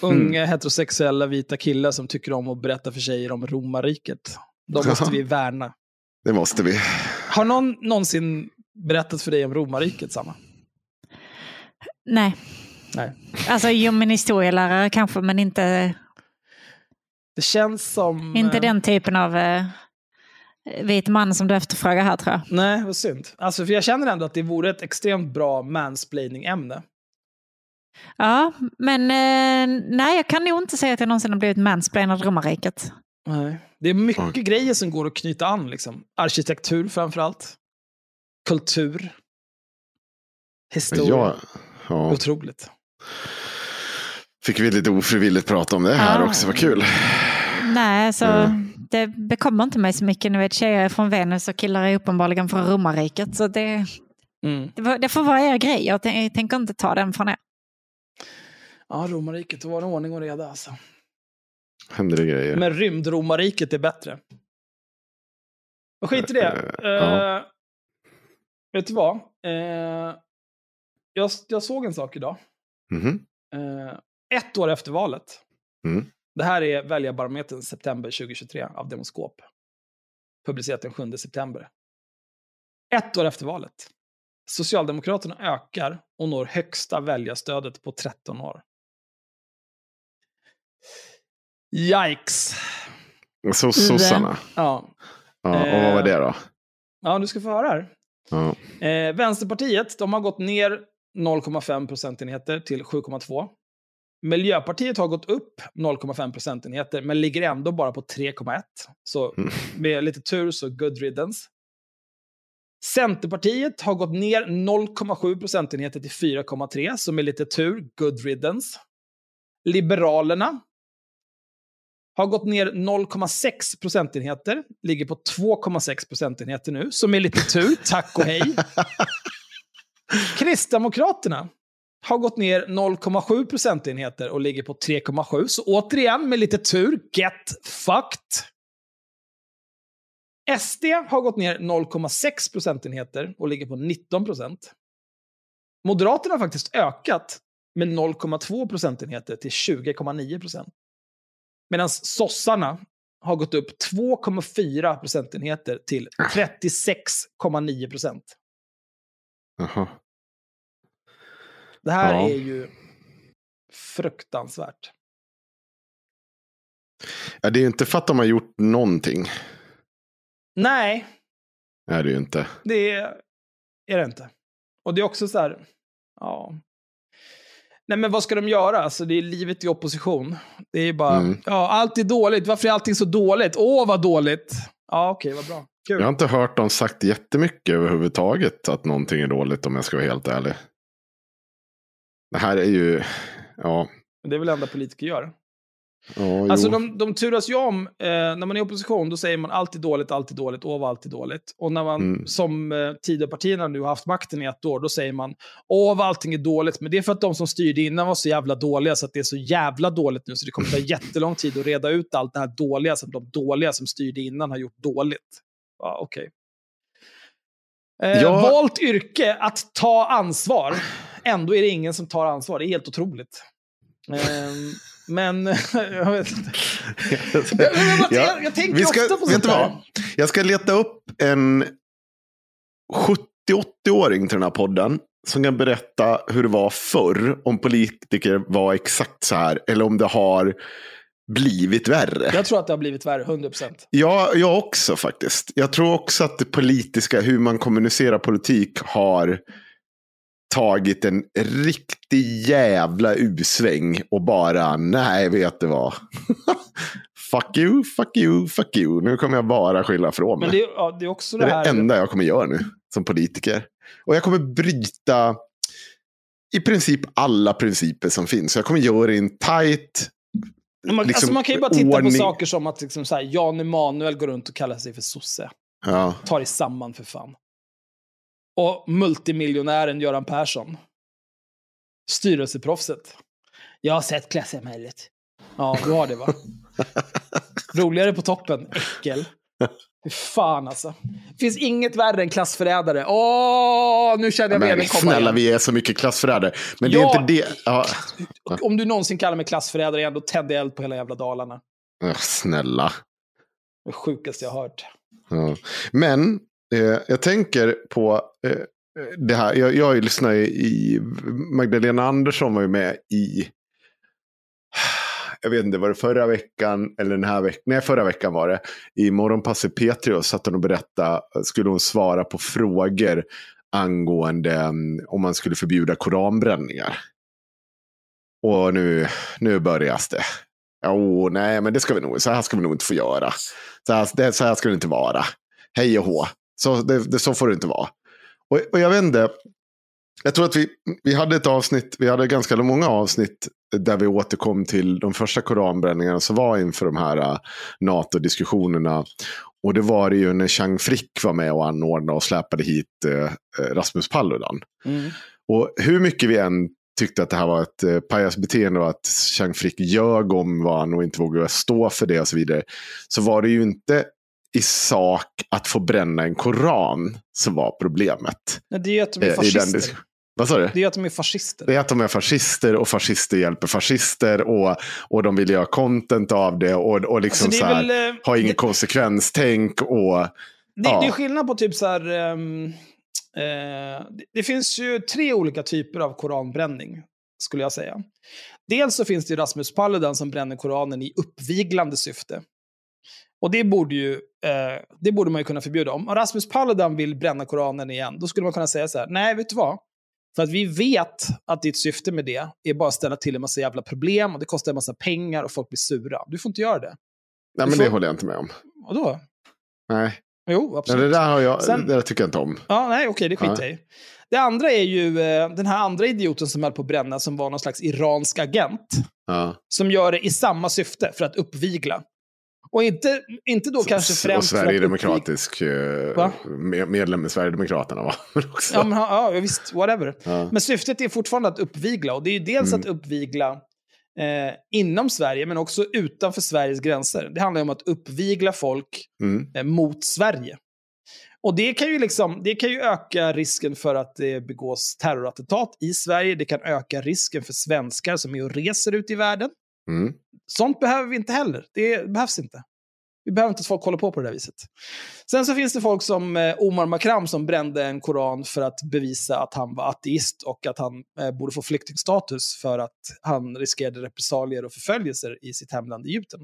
Unga heterosexuella vita killar som tycker om att berätta för tjejer om romarriket. De måste vi värna. Det måste vi. Har någon någonsin berättat för dig om romarriket, Sanna? Nej. Nej. Alltså, jo, min historielärare kanske, men inte, Det känns som... inte eh, den typen av eh, vit man som du efterfrågar här tror jag. Nej, vad synd. Alltså, för jag känner ändå att det vore ett extremt bra mansplaining-ämne. Ja, men eh, nej, jag kan nog inte säga att jag någonsin har blivit mansplainad romarriket. Nej. Det är mycket Oj. grejer som går att knyta an. Liksom. Arkitektur framför allt. Kultur. Historia. Ja, ja. Otroligt. Fick vi lite ofrivilligt prata om det här Ja. också. Vad kul. Nej, så Mm. det bekommer inte mig så mycket. Nu vet tjejer är från Venus och killar är uppenbarligen från romarriket. Så det, Mm. det, det får vara er grej. Jag, jag tänker inte ta den från er. Ja, romarriket, det var en ordning och reda alltså. Händer det grejer. Men rymdromarriket är bättre. Och skit i det. Ja. Eh, vet du vad? Eh, jag, jag såg en sak idag. Mhm. Eh, ett år efter valet. Mm. Det här är väljarbarometern september 2023 av Demoskop. Publicerat den 7 september. Ett år efter valet. Socialdemokraterna ökar och når högsta väljarstödet på 13 år. Yikes! Så sossarna. Ja, Ja, och vad var det då? ja du ska få höra här. Ja. Eh, Vänsterpartiet, de har gått ner 0,5 procentenheter till 7,2. Miljöpartiet har gått upp 0,5 procentenheter, men ligger ändå bara på 3,1. Så Mm. med lite tur så good riddance. Centerpartiet har gått ner 0,7 procentenheter till 4,3, som är lite tur. Good riddance. Liberalerna har gått ner 0,6 procentenheter, ligger på 2,6 procentenheter nu, som är lite tur. Tack och hej. Kristdemokraterna har gått ner 0,7 procentenheter och ligger på 3,7. Så återigen, med lite tur, get fucked. SD har gått ner 0,6 procentenheter och ligger på 19 procent. Moderaterna har faktiskt ökat med 0,2 procentenheter till 20,9 procent. Medan sossarna har gått upp 2,4 procentenheter till 36,9 procent. Jaha. Det här Ja. är ju fruktansvärt. Ja, det är ju inte för att de har gjort någonting. Nej, är det ju inte. det är, är det inte. Och det är också så här, ja. Nej men vad ska de göra? Alltså det är livet i opposition. Det är bara, Mm. ja allt är dåligt. Varför är allting så dåligt? Åh vad dåligt. Ja okej, vad bra. Kul. Jag har inte hört dem sagt jättemycket överhuvudtaget att någonting är dåligt om jag ska vara helt ärlig. Det här är ju, ja. Det är väl det enda politiker gör. Ja Alltså de, de turas ju om. Eh, när man är i opposition då säger man alltid dåligt, alltid dåligt, åh vad alltid dåligt. Och när man, Mm. som eh, Tidöpartierna nu har haft makten i ett år, då säger man åh vad allting är dåligt. Men det är för att de som styrde innan var så jävla dåliga så att det är så jävla dåligt nu. Så det kommer ta jättelång tid att reda ut allt det här dåliga som de dåliga som styrde innan har gjort dåligt. Ja, okej. Eh, Ja. Valt yrke att ta ansvar. Ändå är det ingen som tar ansvar. Det är helt otroligt. Ehm, men jag vet inte. Jag, jag, jag, Ja. jag, jag tänker ska- ofta på vet sånt vad? Jag ska leta upp en 70-80-åring till den här podden. Som kan berätta hur det var förr. Om politiker var exakt så här. Eller om det har blivit värre. Jag tror att det har blivit värre, 100%. Ja, jag också faktiskt. Jag tror också att det politiska, hur man kommunicerar politik har tagit en riktig jävla U-sväng och bara, nej, vet du vad? fuck you, fuck you, fuck you. Nu kommer jag bara skylla ifrån mig. Men det, är- ja, det är också Det det är det enda jag kommer göra nu som politiker. Och jag kommer bryta i princip alla principer som finns. Så jag kommer göra det i en tight man, alltså liksom, man kan ju bara titta på ordning. saker som att liksom, så här, Jan Emanuel går runt och kallar sig för sosse. Ja. Ta dig samman för fan. Och multimiljonären Göran Persson. Styrelseproffset. Jag har sett klassamhället. Ja, du har det va? Roligare på toppen, äckel. Fy fan alltså. Det finns inget värre än klassförrädare. Åh, nu känner jag veden komma snälla, igen. vi är så mycket klassförrädare. Men det Ja. är inte det. Ja. Om du någonsin kallar mig klassförrädare igen, då tänder jag eld på hela jävla Dalarna. Snälla. Det sjukaste jag har hört. Ja. Men eh, jag tänker på eh, det här. Jag, jag lyssnar ju i Magdalena Andersson var ju med i. Jag vet inte, var det förra veckan eller den här veckan? Nej, förra veckan var det. I Morgonpasset P3 och satt hon och berättade. Skulle hon svara på frågor angående mm, om man skulle förbjuda koranbränningar. Och nu, nu börjas det. Jo, nej, men det ska vi nog, så här ska vi nog inte få göra. Så här, det, så här ska det inte vara. Hej och hå. Så, det, det, så får det inte vara. Och, och jag vet inte. Jag tror att vi, vi hade ett avsnitt, vi hade ganska många avsnitt där vi återkom till de första koranbränningarna som var inför de här uh, NATO-diskussionerna. Och det var det ju när Chang Frick var med och anordnade och släpade hit uh, Rasmus Paludan. Mm. Och hur mycket vi än tyckte att det här var ett eh, pajasbeteende och att Chang Frick ljög om vad han och inte vågade stå för det och så vidare. Så var det ju inte i sak att få bränna en koran som var problemet. Nej, Det är ju att de är eh, fascister. Vad sa du? Det är att de är fascister. Det är att de är fascister och fascister hjälper fascister och, och de vill göra content av det och, och liksom Alltså, det så är här, väl, eh, har ingen det- konsekvenstänk och Det, Ja. det är skillnad på typ så här... ehm, eh, det, finns ju tre olika typer av koranbränning, skulle jag säga. Dels så finns det Rasmus Paludan som bränner koranen i uppviglande syfte. Och det borde, ju, eh, det borde man ju kunna förbjuda. Om Rasmus Paludan vill bränna koranen igen, då skulle man kunna säga så här, nej, vet du vad? För att vi vet att ditt syfte med det är bara att ställa till en massa jävla problem och det kostar en massa pengar och folk blir sura. Du får inte göra det. nej, men får- det håller jag inte med om. Och då? Nej. Jo, absolut. det där har jag, Sen- det där tycker jag inte om. Ja, nej, okej, det skiter Ja. jag i. Det andra är ju eh, den här andra idioten som höll på att bränna, som var någon slags iransk agent. Ja. Som gör det i samma syfte, för att uppvigla. Och inte, inte då kanske och främst uppvigla... Sverigedemokratisk eh, Va? med- medlem i Sverigedemokraterna va? Ja, men, ja, ja, visst, whatever. Ja. Men syftet är fortfarande att uppvigla. Och det är ju dels Mm. att uppvigla eh, inom Sverige, men också utanför Sveriges gränser. Det handlar ju om att uppvigla folk Mm. eh, mot Sverige. Och det kan, ju liksom, det kan ju öka risken för att det begås terrorattentat i Sverige. Det kan öka risken för svenskar som är och reser ut i världen. Mm. Sånt behöver vi inte heller. Det behövs inte. Vi behöver inte att folk håller på på det där viset. Sen så finns det folk som eh, Omar Makram som brände en koran för att bevisa att han var ateist och att han eh, borde få flyktingstatus för att han riskerade repressalier och förföljelser i sitt hemland Egypten.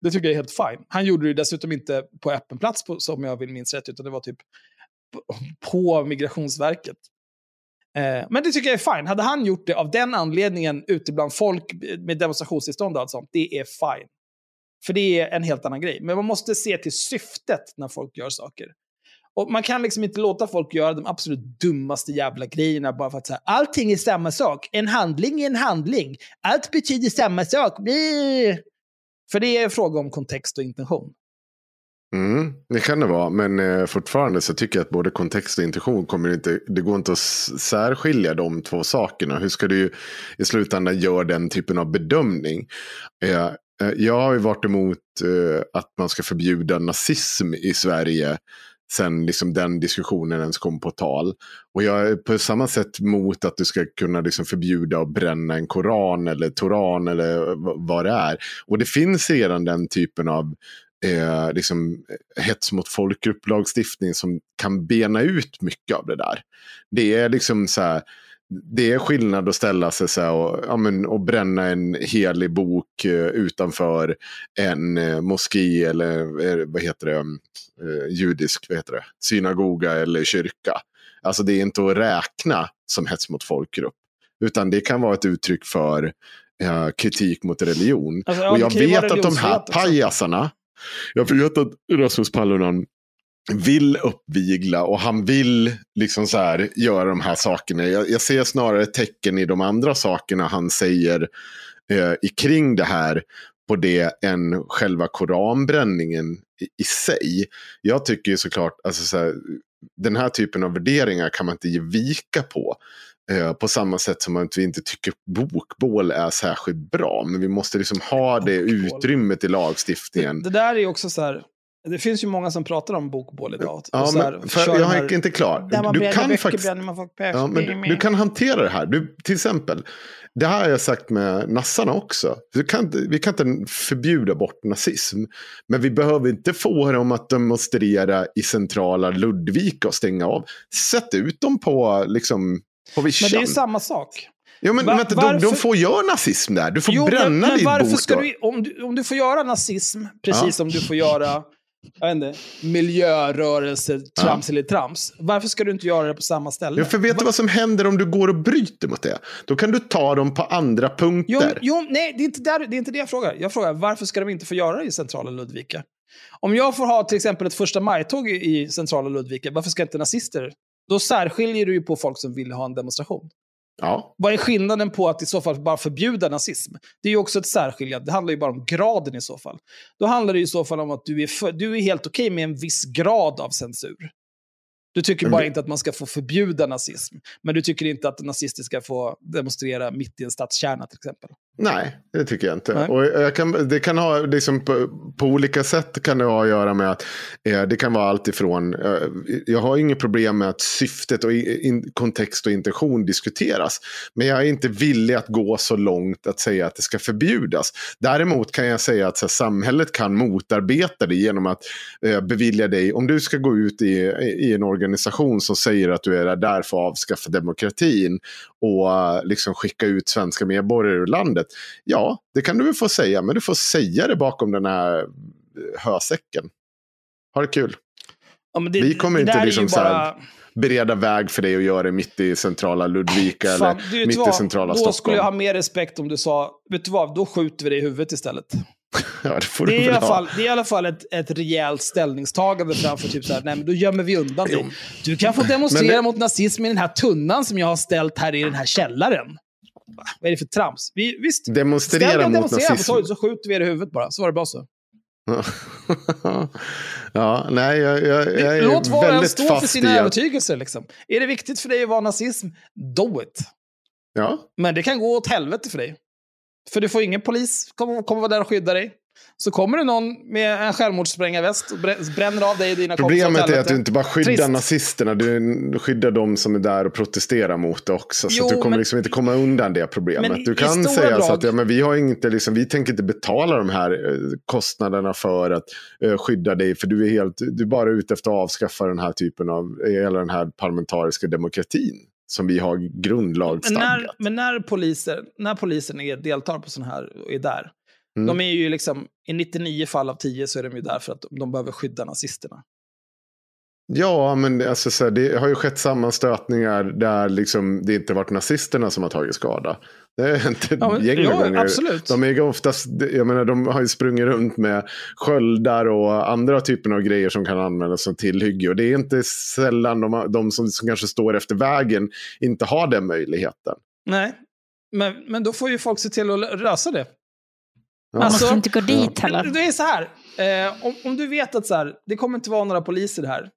Det tycker jag är helt fine. Han gjorde det dessutom inte på öppen plats, på, som jag vill minns rätt, utan det var typ på Migrationsverket. Eh, men det tycker jag är fine. Hade han gjort det av den anledningen ute bland folk med demonstrationstillstånd och allt sånt, det är fine. För det är en helt annan grej. Men man måste se till syftet när folk gör saker. Och man kan liksom inte låta folk göra de absolut dummaste jävla grejerna bara för att säga allting är samma sak. En handling är en handling. Allt betyder samma sak. Bli. För det är en fråga om kontext och intention. Mm, det kan det vara, men eh, fortfarande så tycker jag att både kontext och intention kommer inte, det går inte att särskilja de två sakerna. Hur ska du i slutändan göra den typen av bedömning? Eh, eh, jag har ju varit emot eh, att man ska förbjuda nazism i Sverige sen liksom den diskussionen ens kom på tal. Och jag är på samma sätt mot att du ska kunna liksom förbjuda att bränna en koran eller toran eller vad det är. Och det finns redan den typen av eh, liksom, hets mot folkgrupp-lagstiftning som kan bena ut mycket av det där. Det är liksom så här, det är skillnad att ställa sig så och, ja, men, och bränna en helig bok eh, utanför en eh, moské eller eh, vad heter det, eh, judisk, vad heter det, synagoga eller kyrka. Alltså det är inte att räkna som hets mot folkgrupp. Utan det kan vara ett uttryck för eh, kritik mot religion. Alltså, ja, och jag vet att de här pajasarna, jag vet att Rasmus Paludan vill uppvigla och han vill liksom så här göra de här sakerna. Jag, jag ser snarare tecken i de andra sakerna han säger eh, kring det här på det än själva koranbränningen i, i sig. Jag tycker ju såklart, alltså så här, den här typen av värderingar kan man inte ge vika på. Eh, på samma sätt som att vi inte tycker bokbål är särskilt bra. Men vi måste liksom ha det utrymmet i lagstiftningen. Det, det där är också så här, det finns ju många som pratar om bokbål idag. Ja, här, för, jag är inte klar. Du kan faktiskt... Ja, du, du kan hantera det här. Du, till exempel, det här har jag sagt med nassarna också. Du kan, vi kan inte förbjuda bort nazism. Men vi behöver inte få dem att demonstrera i centrala Ludvika och stänga av. Sätt ut dem på, liksom, Men det är ju samma sak. Ja, men, Va- vänta, de, varför- de får göra nazism där. Du får Jo, bränna men, men din varför bok ska du, om, du, om du får göra nazism, precis Ja. som du får göra jag vet inte, miljörörelse, trams eller trams. Varför ska du inte göra det på samma ställe? Ja, för vet du vad som händer om du går och bryter mot det? Då kan du ta dem på andra punkter. Jo, jo, nej, det är, inte där, det är inte det jag frågar. Jag frågar varför ska de inte få göra det i centrala Ludvika? Om jag får ha till exempel ett första maj-tåg i centrala Ludvika, varför ska inte nazister? Då särskiljer du ju på folk som vill ha en demonstration. Ja. Vad är skillnaden på att i så fall bara förbjuda nazism? Det är ju också ett särskiljande. Det handlar ju bara om graden i så fall. Då handlar det i så fall om att du är, för, du är helt okej med en viss grad av censur. Du tycker bara inte att man ska få förbjuda nazism. Men du tycker inte att nazister ska få demonstrera mitt i en stadskärna till exempel. Nej, det tycker jag inte. Nej. Och jag kan, det kan ha, liksom, på, på olika sätt kan det ha att göra med att eh, det kan vara allt ifrån, eh, jag har inget problem med att syftet och in, kontext och intention diskuteras. Men jag är inte villig att gå så långt att säga att det ska förbjudas. Däremot kan jag säga att här, samhället kan motarbeta det genom att eh, bevilja dig, om du ska gå ut i, i en organisation som säger att du är där för att avskaffa demokratin och eh, liksom skicka ut svenska medborgare ur landet. Ja, det kan du väl få säga, men du får säga det bakom den här eh, hösäcken. Ha det kul. Ja, det, Vi kommer inte liksom så här bara- Bereda väg för dig att göra det mitt i centrala Ludvika Fan, eller mitt vad? i centrala Då Stockholm. skulle jag ha mer respekt om du sa, vet du vad, då skjuter vi dig i huvudet istället. Ja, det Det är, i alla fall, det är i alla fall ett, ett rejält ställningstagande framför typ så här, nej men då gömmer vi undan dig. Du kan få demonstrera det- mot nazism i den här tunnan som jag har ställt här i den här källaren. Va? Vad är det för trams? Vi, visst, Demonstrera mot demonstrera på nazism. torget så skjuter vi er i huvudet bara, så var det bra så. ja, nej, jag, jag, jag är Låt var och en stå för sina övertygelser. Liksom. Är det viktigt för dig att vara nazism, do it. Ja, Men det kan gå åt helvete för dig. För du får ingen polis kommer, kommer vara där och skydda dig. Så kommer det någon med en självmordssprängarväst och brä- bränner av dig och dina kompisar Problemet är att du inte bara skyddar Trist. nazisterna, du skyddar de som är där och protesterar mot det också. Så Jo, du kommer men- liksom inte komma undan det problemet. Du kan säga så drag- att ja, men vi, har inte, liksom, vi tänker inte betala de här eh, kostnaderna för att eh, skydda dig. För du är, helt, du är bara ute efter att avskaffa den här typen av, hela den här parlamentariska demokratin. Som vi har men grundlagsstadgat. när, men när, poliser, när polisen är, deltar på sådana här och är där, Mm. de är ju liksom, i 99 fall av 10 så är de ju där för att de behöver skydda nazisterna. Ja, men det- alltså, så här, det har ju skett sammanstötningar där liksom, det inte varit nazisterna som har tagit skada. Det har hänt ett Ja, men- gäng ja, gånger. absolut. De, är ju oftast, jag menar, de har ju sprungit runt med sköldar och andra typer av grejer som kan användas som tillhygge. Och det är inte sällan de, de som, som kanske står efter vägen inte har den möjligheten. Nej, men, men då får ju folk se till att lösa det. Ja. Man måste Alltså- inte gå dit heller. Det är så här, eh, om, om du vet att så här, det kommer inte vara några poliser här.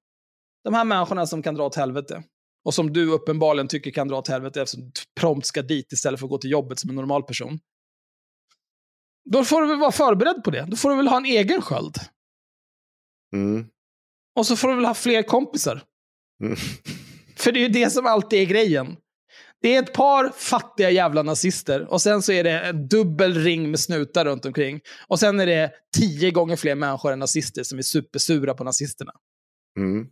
De här människorna som kan dra åt helvete. Och som du uppenbarligen tycker kan dra åt helvete eftersom du prompt ska dit istället för att gå till jobbet som en normal person. Då får du väl vara förberedd på det. Då får du väl ha en egen sköld. Mm. Och så får du väl ha fler kompisar. Mm. För det är ju det som alltid är grejen. Det är ett par fattiga jävla nazister och sen så är det en dubbel ring med snutar runt omkring. Och sen är det tio gånger fler människor än nazister som är supersura på nazisterna. Mm.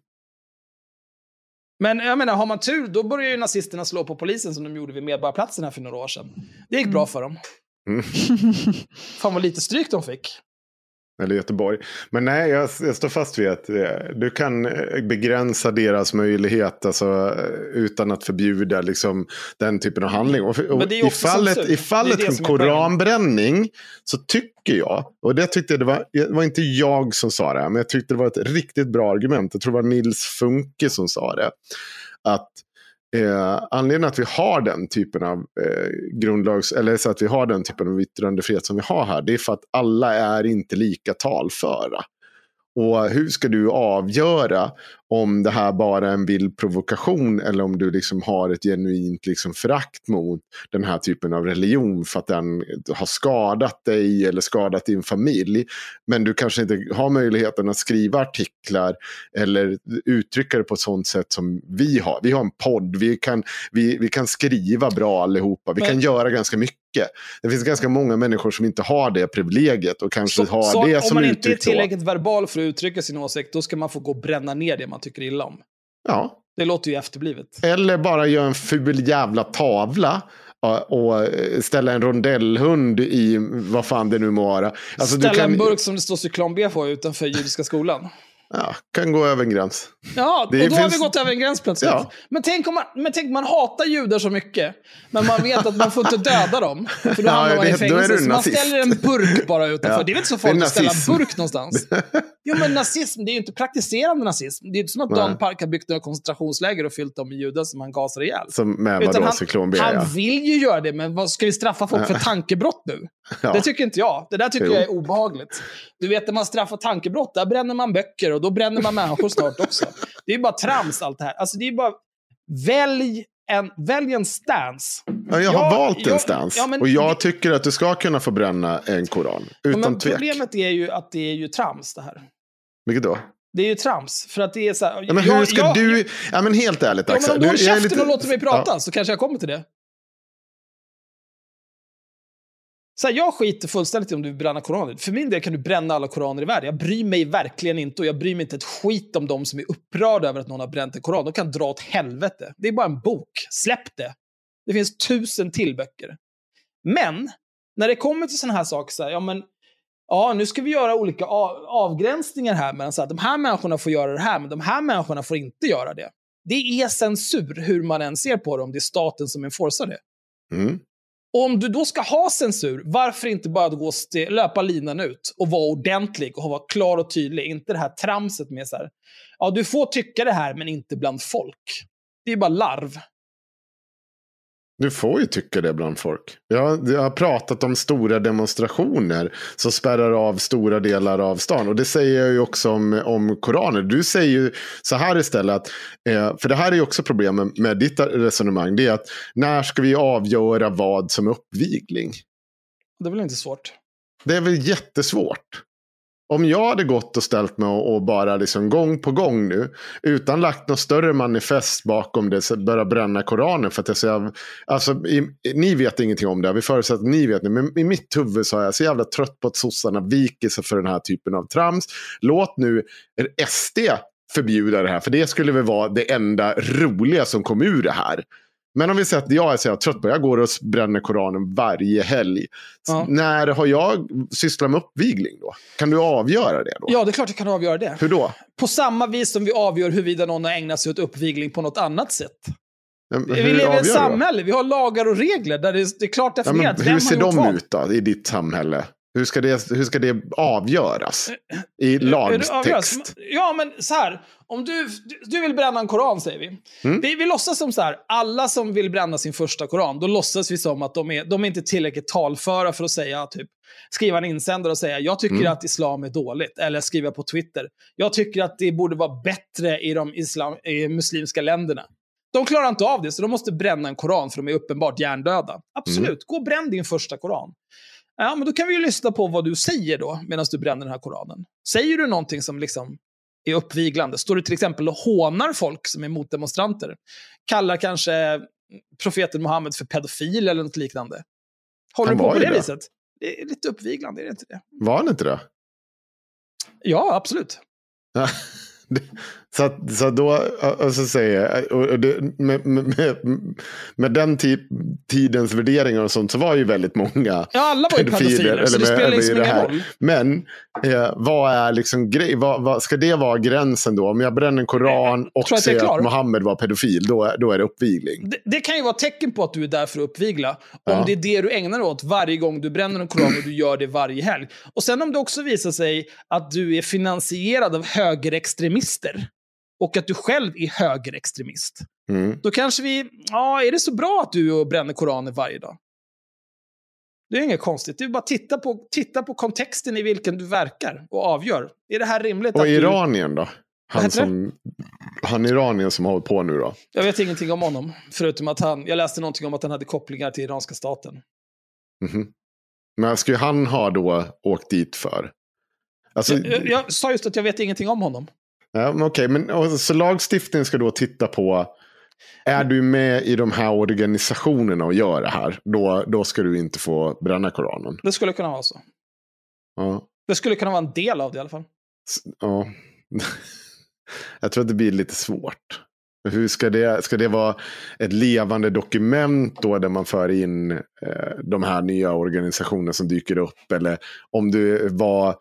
Men jag menar, har man tur, då börjar ju nazisterna slå på polisen som de gjorde vid Medborgarplatsen här för några år sedan. Det gick bra för dem. Mm. Fan vad lite stryk de fick. Eller Göteborg. Men nej, jag, jag står fast vid att eh, du kan eh, begränsa deras möjlighet alltså, eh, utan att förbjuda liksom, den typen av handling. Och, och i fallet, i fallet Det det koranbränning så tycker jag, och det tyckte det var, det var inte jag som sa det, men jag tyckte det var ett riktigt bra argument. Jag tror det var Nils Funke som sa det. Att Eh, anledningen att vi har den typen av eh, grundlags, eller så att vi har den typen av yttrandefrihet som vi har här, det är för att alla är inte lika talföra. Och hur ska du avgöra om det här bara är en vild provokation eller om du liksom har ett genuint liksom förakt mot den här typen av religion för att den har skadat dig eller skadat din familj. Men du kanske inte har möjligheten att skriva artiklar eller uttrycka det på ett sånt sätt som vi har. Vi har en podd, vi kan, vi, vi kan skriva bra allihopa, vi Men- kan göra ganska mycket. Det finns ganska många människor som inte har det privilegiet och kanske har så det om som man inte är uttryck då. tillräckligt verbal för att uttrycka sin åsikt, då ska man få gå och bränna ner det man tycker illa om. Ja, Det låter ju efterblivet. Eller bara göra en ful jävla tavla och- eh, ställa en rondellhund i vad fan det nu må vara. Alltså, Ställa kan, en burk som det står cyklon B på utanför judiska skolan. Ja, kan gå över en gräns. Ja, Det och då har finns- vi gått över en gräns plötsligt. Ja. Men, tänk om man, men tänk man hatar judar så mycket, men man vet att man får inte döda dem. För då Ja, hamnar man det- i fängelse. Så man ställer en burk bara utanför. Ja. Det är väl inte så farligt att ställa en burk någonstans? Jo, men nazism, det är ju inte praktiserande nazism. Det är ju inte som att Nej. Dan Park har byggt några koncentrationsläger och fyllt dem med judar som han gasar ihjäl. Som med vadå, han, han Ja. vill ju göra det, men vad, ska vi straffa folk för tankebrott nu? Ja. Det tycker inte jag. Det där tycker Jo. jag är obehagligt. Du vet, när man straffar tankebrott, där bränner man böcker och då bränner man människor snart också. Det är bara trams allt det här. Alltså, det är bara... Välj en, välj en stance. Ja, jag har Ja, valt en jag- stans. ja, men och jag tycker att du ska kunna få bränna en koran. Ja, Utan men tvek. problemet är ju att det är ju trams det här. Vilket då? Det är ju trams. För att det är så här, Ja, men hur jag- ska jag- du... Ja, men helt ärligt Ja, men Axel. om du håller jag käften lite- och låter mig prata Ja. så kanske jag kommer till det. Så här, jag skiter fullständigt i om du vill bränna koraner. För min del kan du bränna alla koraner i världen. Jag bryr mig verkligen inte och jag bryr mig inte ett skit om de som är upprörda över att någon har bränt en koran. De kan dra åt helvete. Det är bara en bok. Släpp det. Det finns tusen till böcker. Men, när det kommer till sådana här saker, så här, ja men Ja, nu ska vi göra olika av, avgränsningar här. Men så här, de här människorna får göra det här, men de här människorna får inte göra det. Det är censur hur man än ser på det, om det är staten som enforcerar det. Mm om du då ska ha censur, varför inte bara gå st- löpa linan ut och vara ordentlig och vara klar och tydlig? Inte det här tramset med så här, ja du får tycka det här men inte bland folk. Det är bara larv. Du får ju tycka det bland folk. Jag, jag har pratat om stora demonstrationer som spärrar av stora delar av stan. Och det säger jag ju också om, om koraner. Du säger ju så här istället. Att, eh, för det här är ju också problemet med ditt resonemang. Det är att när ska vi avgöra vad som är uppvigling? Det är väl inte svårt? Det är väl jättesvårt. Om jag hade gått och ställt mig och bara liksom gång på gång nu. Utan lagt något större manifest bakom det. Börja bränna Koranen. För att jag säger, alltså, i, ni vet ingenting om det. Vi förutsätter att ni vet det. Men i mitt huvud så är jag så jävla trött på att sossarna viker sig för den här typen av trams. Låt nu SD förbjuda det här. För det skulle väl vara det enda roliga som kom ur det här. Men om vi säger att jag är så här trött på Jag går och bränner Koranen varje helg. Ja. När har jag sysslat med uppvigling då? Kan du avgöra det då? Ja, det är klart jag kan avgöra det. Hur då? På samma vis som vi avgör huruvida någon har ägnat sig åt uppvigling på något annat sätt. Men Vi lever i ett samhälle, vi har lagar och regler där det är, det är klart Ja, definierat vem hur ser de ut då i ditt samhälle? Hur ska det, hur ska det avgöras? I lagtext? Ja, men så här. Om du, du vill bränna en koran, säger vi. Mm. vi. Vi låtsas som så här, alla som vill bränna sin första koran, då låtsas vi som att de är, de är inte tillräckligt talföra för att säga, typ, skriva en insändare och säga jag tycker Mm. att islam är dåligt. Eller skriva på Twitter, jag tycker att det borde vara bättre i de islam, i muslimska länderna. De klarar inte av det, så de måste bränna en koran för de är uppenbart hjärndöda. Absolut, Mm. gå och bränn din första koran. Ja, men då kan vi ju lyssna på vad du säger då, medan du bränner den här koranen. Säger du någonting som liksom är uppviglande? Står du till exempel och hånar folk som är motdemonstranter? Kallar kanske profeten Muhammed för pedofil eller något liknande? Håller Han du på på det det. viset? Det är lite uppviglande, är det inte det? Var han inte det? Ja, absolut. Så, så då, och så säger jag, och det, med, med, med, den typ, tidens värderingar och sånt så var ju väldigt många Ja, alla var ju pedofiler, så det spelar liksom ingen roll. Men eh, vad är liksom grej, vad, vad, ska det vara gränsen då? Om jag bränner en koran och tror att Mohammed var pedofil, då, då är det uppvigling. Det, det kan ju vara tecken på att du är där för att uppvigla. Om Ja. det är det du ägnar dig åt varje gång du bränner en koran och du gör det varje helg. Och sen om det också visar sig att du är finansierad av högerextremister och att du själv är högerextremist. Mm. Då kanske vi, ja, är det så bra att du och bränner koraner varje dag? Det är inget konstigt. Det är bara att titta på, titta på kontexten i vilken du verkar och avgör. Är det här rimligt? Och att du... Iranien då? Han, som, han Iranien som har hållit på nu då? Jag vet ingenting om honom, förutom att han, jag läste någonting om att han hade kopplingar till iranska staten. Mhm. Men skulle han ha då åkt dit för? Alltså, Jag, jag, jag sa just att jag vet ingenting om honom. Ja, men okej, men och, så lagstiftningen ska då titta på, är du med i de här organisationerna och gör det här, då, då ska du inte få bränna Koranen. Det skulle kunna vara så. Ja, Det skulle kunna vara en del av det i alla fall. ja. Jag tror att det blir lite svårt. Hur ska det, ska det vara ett levande dokument då där man för in eh, de här nya organisationerna som dyker upp? Eller om du var,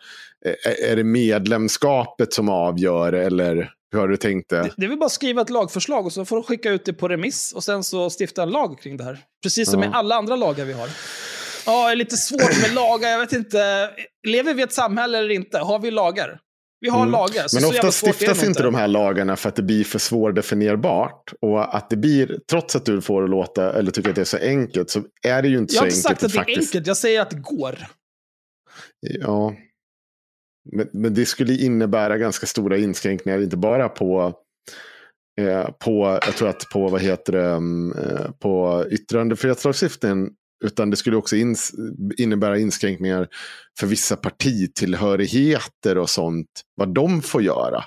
är det medlemskapet som avgör eller hur har du tänkt det? Det, det är väl bara att skriva ett lagförslag och så får du skicka ut det på remiss och sen så stifta en lag kring det här. Precis som Ja. med alla andra lagar vi har. Ja, det är lite svårt med lagar. Jag vet inte. Lever vi i ett samhälle eller inte? Har vi lagar? Vi har Mm. lagar. Så Men så ofta stiftas inte de här lagarna för att det blir för svårdefinierbart. Och att det blir, trots att du får det låta, eller tycker att det är så enkelt, så är det ju inte Jag har så inte enkelt. sagt att det är faktiskt, enkelt, jag säger att det går. Ja. Men, men det skulle innebära ganska stora inskränkningar, inte bara på, eh, på jag tror att på, vad heter det, mm, eh, på yttrandefrihetslagstiftningen, utan det skulle också ins innebära inskränkningar för vissa partitillhörigheter och sånt, vad de får göra.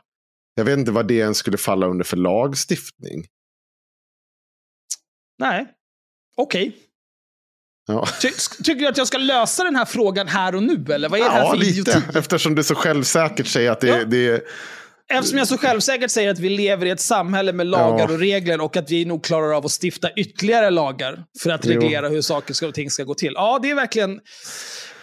Jag vet inte vad det ens skulle falla under för lagstiftning. Nej. Okej. Ja, Ty tycker du att jag ska lösa den här frågan här och nu, eller vad är det här ja för lite. Eftersom du så självsäkert säger att det, Ja. det Eftersom jag så självsäkert säger att vi lever i ett samhälle med lagar Ja. och regler och att vi nog klarar av att stifta ytterligare lagar för att Jo. reglera hur saker och ting ska gå till. Ja, det är verkligen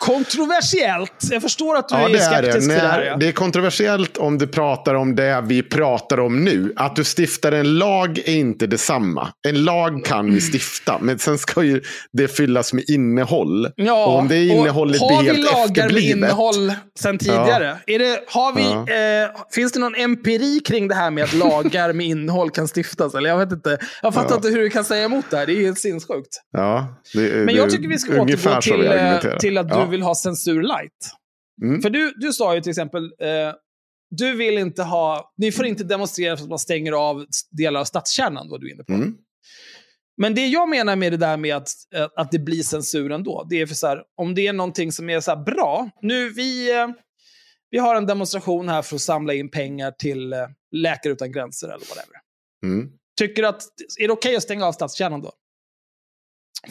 Kontroversiellt. Jag förstår att du Ja, är det är det. skeptisk till det här. Ja. det är kontroversiellt om du pratar om det vi pratar om nu. Att du stiftar en lag är inte detsamma. En lag kan vi stifta, men sen ska ju det fyllas med innehåll. Ja, och om det innehållet och blir har vi lagar med innehåll sen tidigare? Är det, har vi, eh, finns det någon empiri kring det här med att lagar med innehåll kan stiftas? Eller jag vet inte. Jag fattar Ja. inte hur du kan säga emot det här. Det är helt sinnessjukt. Ja, det, Men det jag är tycker vi ska återgå till, eh, till att du Ja. Vill ha censur light. Mm. För du, du sa ju till exempel, eh, du vill inte ha, ni får inte demonstrera för att man stänger av delar av stadskärnan, vad du är inne på. Mm. Men det jag menar med det där med att, eh, att det blir censur ändå, det är för så här, om det är någonting som är så här bra, nu vi, eh, vi har en demonstration här för att samla in pengar till eh, Läkare Utan Gränser eller whatever. Mm. Tycker att, är det okej att stänga av stadskärnan då?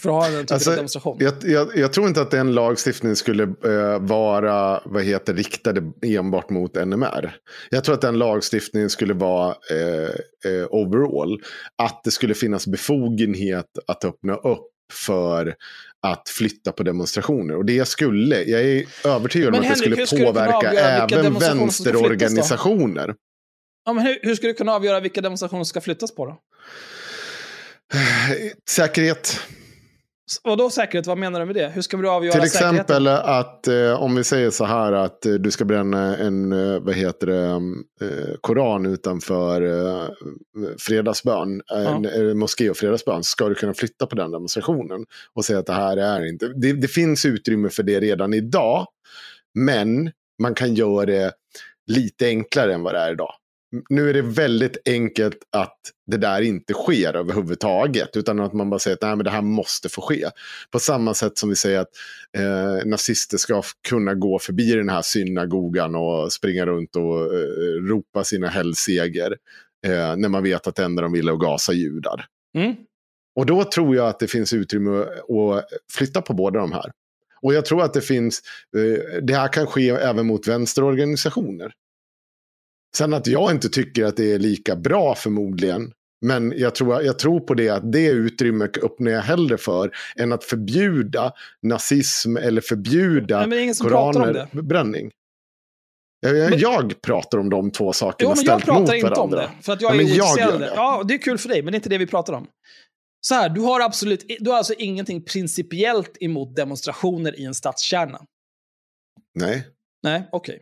För att ha den typen Alltså, av demonstration? Jag, jag, jag tror inte att den lagstiftningen skulle eh, vara vad heter, riktade enbart mot NMR. Jag tror att den lagstiftningen skulle vara eh, eh, overall. Att det skulle finnas befogenhet att öppna upp för att flytta på demonstrationer. Och det skulle, jag är övertygad om att det Henrik, skulle skulle påverka även vänsterorganisationer. Ja, men hur, hur ska du kunna avgöra vilka demonstrationer som ska flyttas på då? Säkerhet. Vadå säkerhet? Vad menar du med det? Hur ska vi då avgöra Till säkerheten? exempel att eh, om vi säger så här att eh, du ska bränna en eh, vad heter det, eh, koran utanför eh, fredagsbön, en eh, moské och fredagsbön, ska du kunna flytta på den demonstrationen och säga att det här är inte... Det, det finns utrymme för det redan idag, men man kan göra det lite enklare än vad det är idag. Nu är det väldigt enkelt att det där inte sker överhuvudtaget. Utan att man bara säger att Nej, men det här måste få ske. På samma sätt som vi säger att eh, nazister ska kunna gå förbi den här synagogan och springa runt och eh, ropa sina helgseger. Eh, när man vet att det enda de vill är att gasa judar. Mm. Och då tror jag att det finns utrymme att flytta på båda de här. Och jag tror att det finns, eh, det här kan ske även mot vänsterorganisationer. Sen att jag inte tycker att det är lika bra förmodligen. Men jag tror, jag tror på det att det utrymmet öppnar jag hellre för än att förbjuda nazism eller förbjuda Nej, koranbränning. Jag, jag, pratar om de två sakerna Jo, men jag pratar inte om det. För att jag Ja, är men jag det. Ja, det är kul för dig, men det är inte det vi pratar om. Så här, du har absolut, du har alltså ingenting principiellt emot demonstrationer i en stadskärna. Nej. Nej, okej.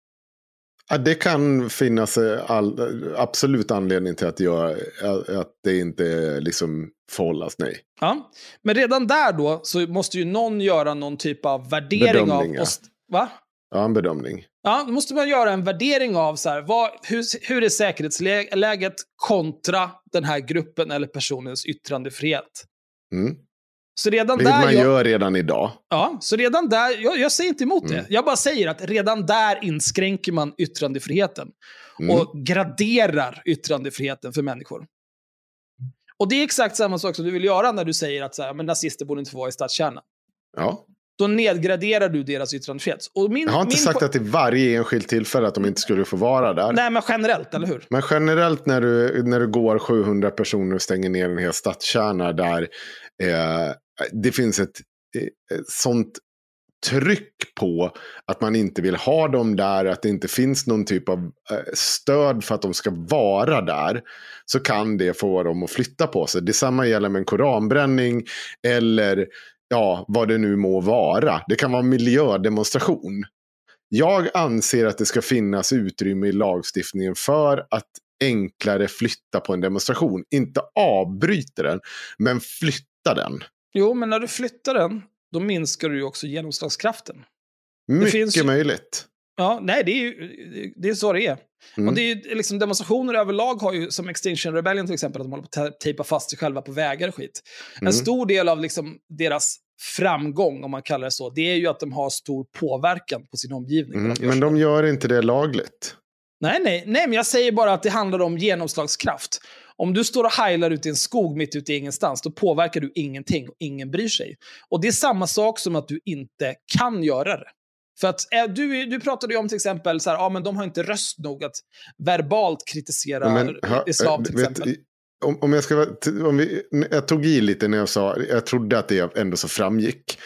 Ja, det kan finnas eh, all, absolut anledning till att, göra, att det inte liksom får hållas nej. Ja. Men redan där då så måste ju någon göra någon typ av värdering Bedömning, av... oss- Va? Ja, en bedömning. Ja, då måste man göra en värdering av så här, vad, hur, hur är säkerhetsläget kontra den här gruppen eller personens yttrandefrihet. Mm. Så redan Vilket där... man jag- gör redan idag. Ja, så redan där, jag, jag säger inte emot Mm. det. Jag bara säger att redan där inskränker man yttrandefriheten. Mm. Och graderar yttrandefriheten för människor. Och det är exakt samma sak som du vill göra när du säger att så här, men nazister borde inte få vara i stadskärnan. Ja. Då nedgraderar du deras yttrandefrihet. Och min, Jag har inte min sagt att i varje enskilt tillfälle att de inte skulle få vara där. Nej, men generellt, eller hur? Men generellt när du, när du går 700 personer och stänger ner en hel stadskärna där eh, det finns ett eh, ett sånt tryck på att man inte vill ha dem där, att det inte finns någon typ av eh, stöd för att de ska vara där, så kan det få dem att flytta på sig. Detsamma gäller med en koranbränning eller ja, vad det nu må vara. Det kan vara miljödemonstration. Jag anser att det ska finnas utrymme i lagstiftningen för att enklare flytta på en demonstration. Inte avbryta den, men flytta den. Jo, men när du flyttar den, då minskar du ju också genomslagskraften. Mycket ju- möjligt. Ja, nej, det är ju det är så det är. Mm. Och det är ju, liksom, demonstrationer överlag har ju, som Extinction Rebellion till exempel, att de håller på att te- tejpa fast sig själva på vägar och skit. Mm. En stor del av liksom, deras framgång, om man kallar det så, det är ju att de har stor påverkan på sin omgivning. Mm. Men de gör inte det lagligt. Nej, nej, nej, men jag säger bara att det handlar om genomslagskraft. Om du står och heilar ute i en skog mitt ute i ingenstans, då påverkar du ingenting och ingen bryr sig. Och det är samma sak som att du inte kan göra det. För att eh, du, du pratade ju om till exempel så här, ja men de har inte röst nog att verbalt kritisera Men, hör- islam till vet- exempel. om, om jag ska om vi, jag tog i lite när jag sa, jag trodde att det ändå så framgick.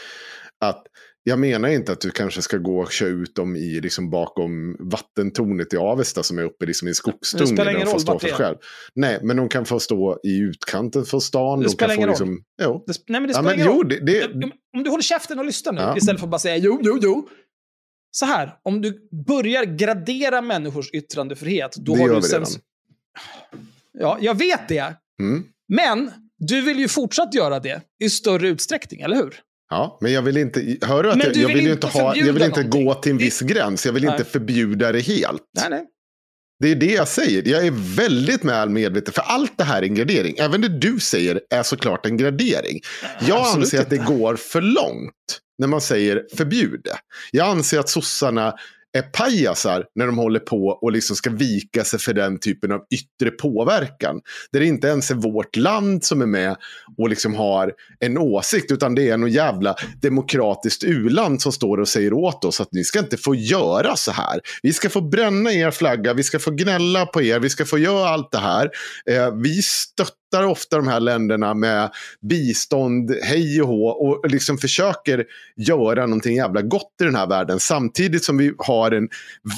Att jag menar inte att du kanske ska gå och köra ut dem i, liksom bakom vattentornet i Avesta som är uppe liksom i en Det skogsdunge. spelar ingen de roll vart för det är. Nej, men de kan få stå i utkanten för stan. Det de spelar kan få ingen liksom, Jo. Det, nej, men det Ja, spelar men ingen jo, roll. det, det, Ja, Om du håller käften och lyssnar nu, Ja. istället för att bara säga jo, jo, jo. Så här, om du börjar gradera människors yttrandefrihet, då Det har gör du vi sen... redan. Ja, jag vet det. mm. Men du vill ju fortsatt göra det i större utsträckning, eller hur? Ja, men jag vill inte, hör du att Men jag, du jag vill inte inte, ha, jag vill inte gå till en viss gräns. Jag vill inte Nej. förbjuda det helt. Nej, nej. Det är det jag säger. Jag är väldigt väl medveten. För allt det här är en gradering. Även det du säger är såklart en gradering. Jag absolut anser att det inte. går för långt när man säger förbjud det. Jag anser att sossarna pajasar när de håller på och liksom ska vika sig för den typen av yttre påverkan. Där det inte ens är vårt land som är med och liksom har en åsikt, utan det är något jävla demokratiskt uland som står och säger åt oss att ni ska inte få göra så här. Vi ska få bränna er flagga, vi ska få gnälla på er, vi ska få göra allt det här. Eh, vi stöttar ofta de här länderna med bistånd, hej och hå, och liksom försöker göra någonting jävla gott i den här världen. Samtidigt som vi har en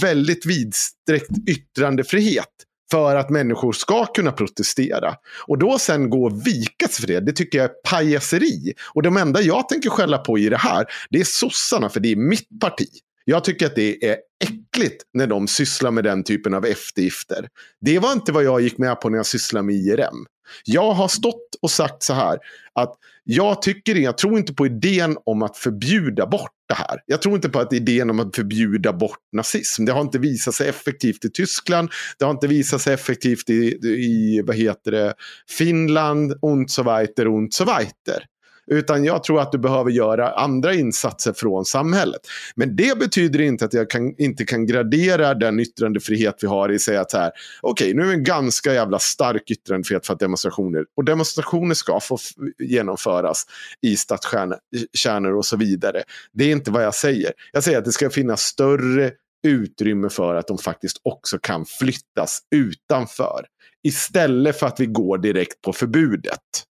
väldigt vidsträckt yttrandefrihet för att människor ska kunna protestera. Och då sen gå och vika sig för det, det tycker jag är pajaseri. Och de enda jag tänker skälla på i det här, det är sossarna, för det är mitt parti. Jag tycker att det är äckligt när de sysslar med den typen av eftergifter. Det var inte vad jag gick med på när jag sysslade med IRM. Jag har stått och sagt så här att jag tycker jag tror inte på idén om att förbjuda bort det här. Jag tror inte på att idén om att förbjuda bort nazism. Det har inte visat sig effektivt i Tyskland. Det har inte visat sig effektivt i, i vad heter det, Finland, und so weiter, und so weiter. Utan jag tror att du behöver göra andra insatser från samhället. Men det betyder inte att jag kan, inte kan gradera den yttrandefrihet vi har i säga att så här, okej, nu är det en ganska jävla stark yttrandefrihet för att demonstrationer, och demonstrationer ska få genomföras i stadskärnor och så vidare. Det är inte vad jag säger. Jag säger att det ska finnas större utrymme för att de faktiskt också kan flyttas utanför. Istället för att vi går direkt på förbudet.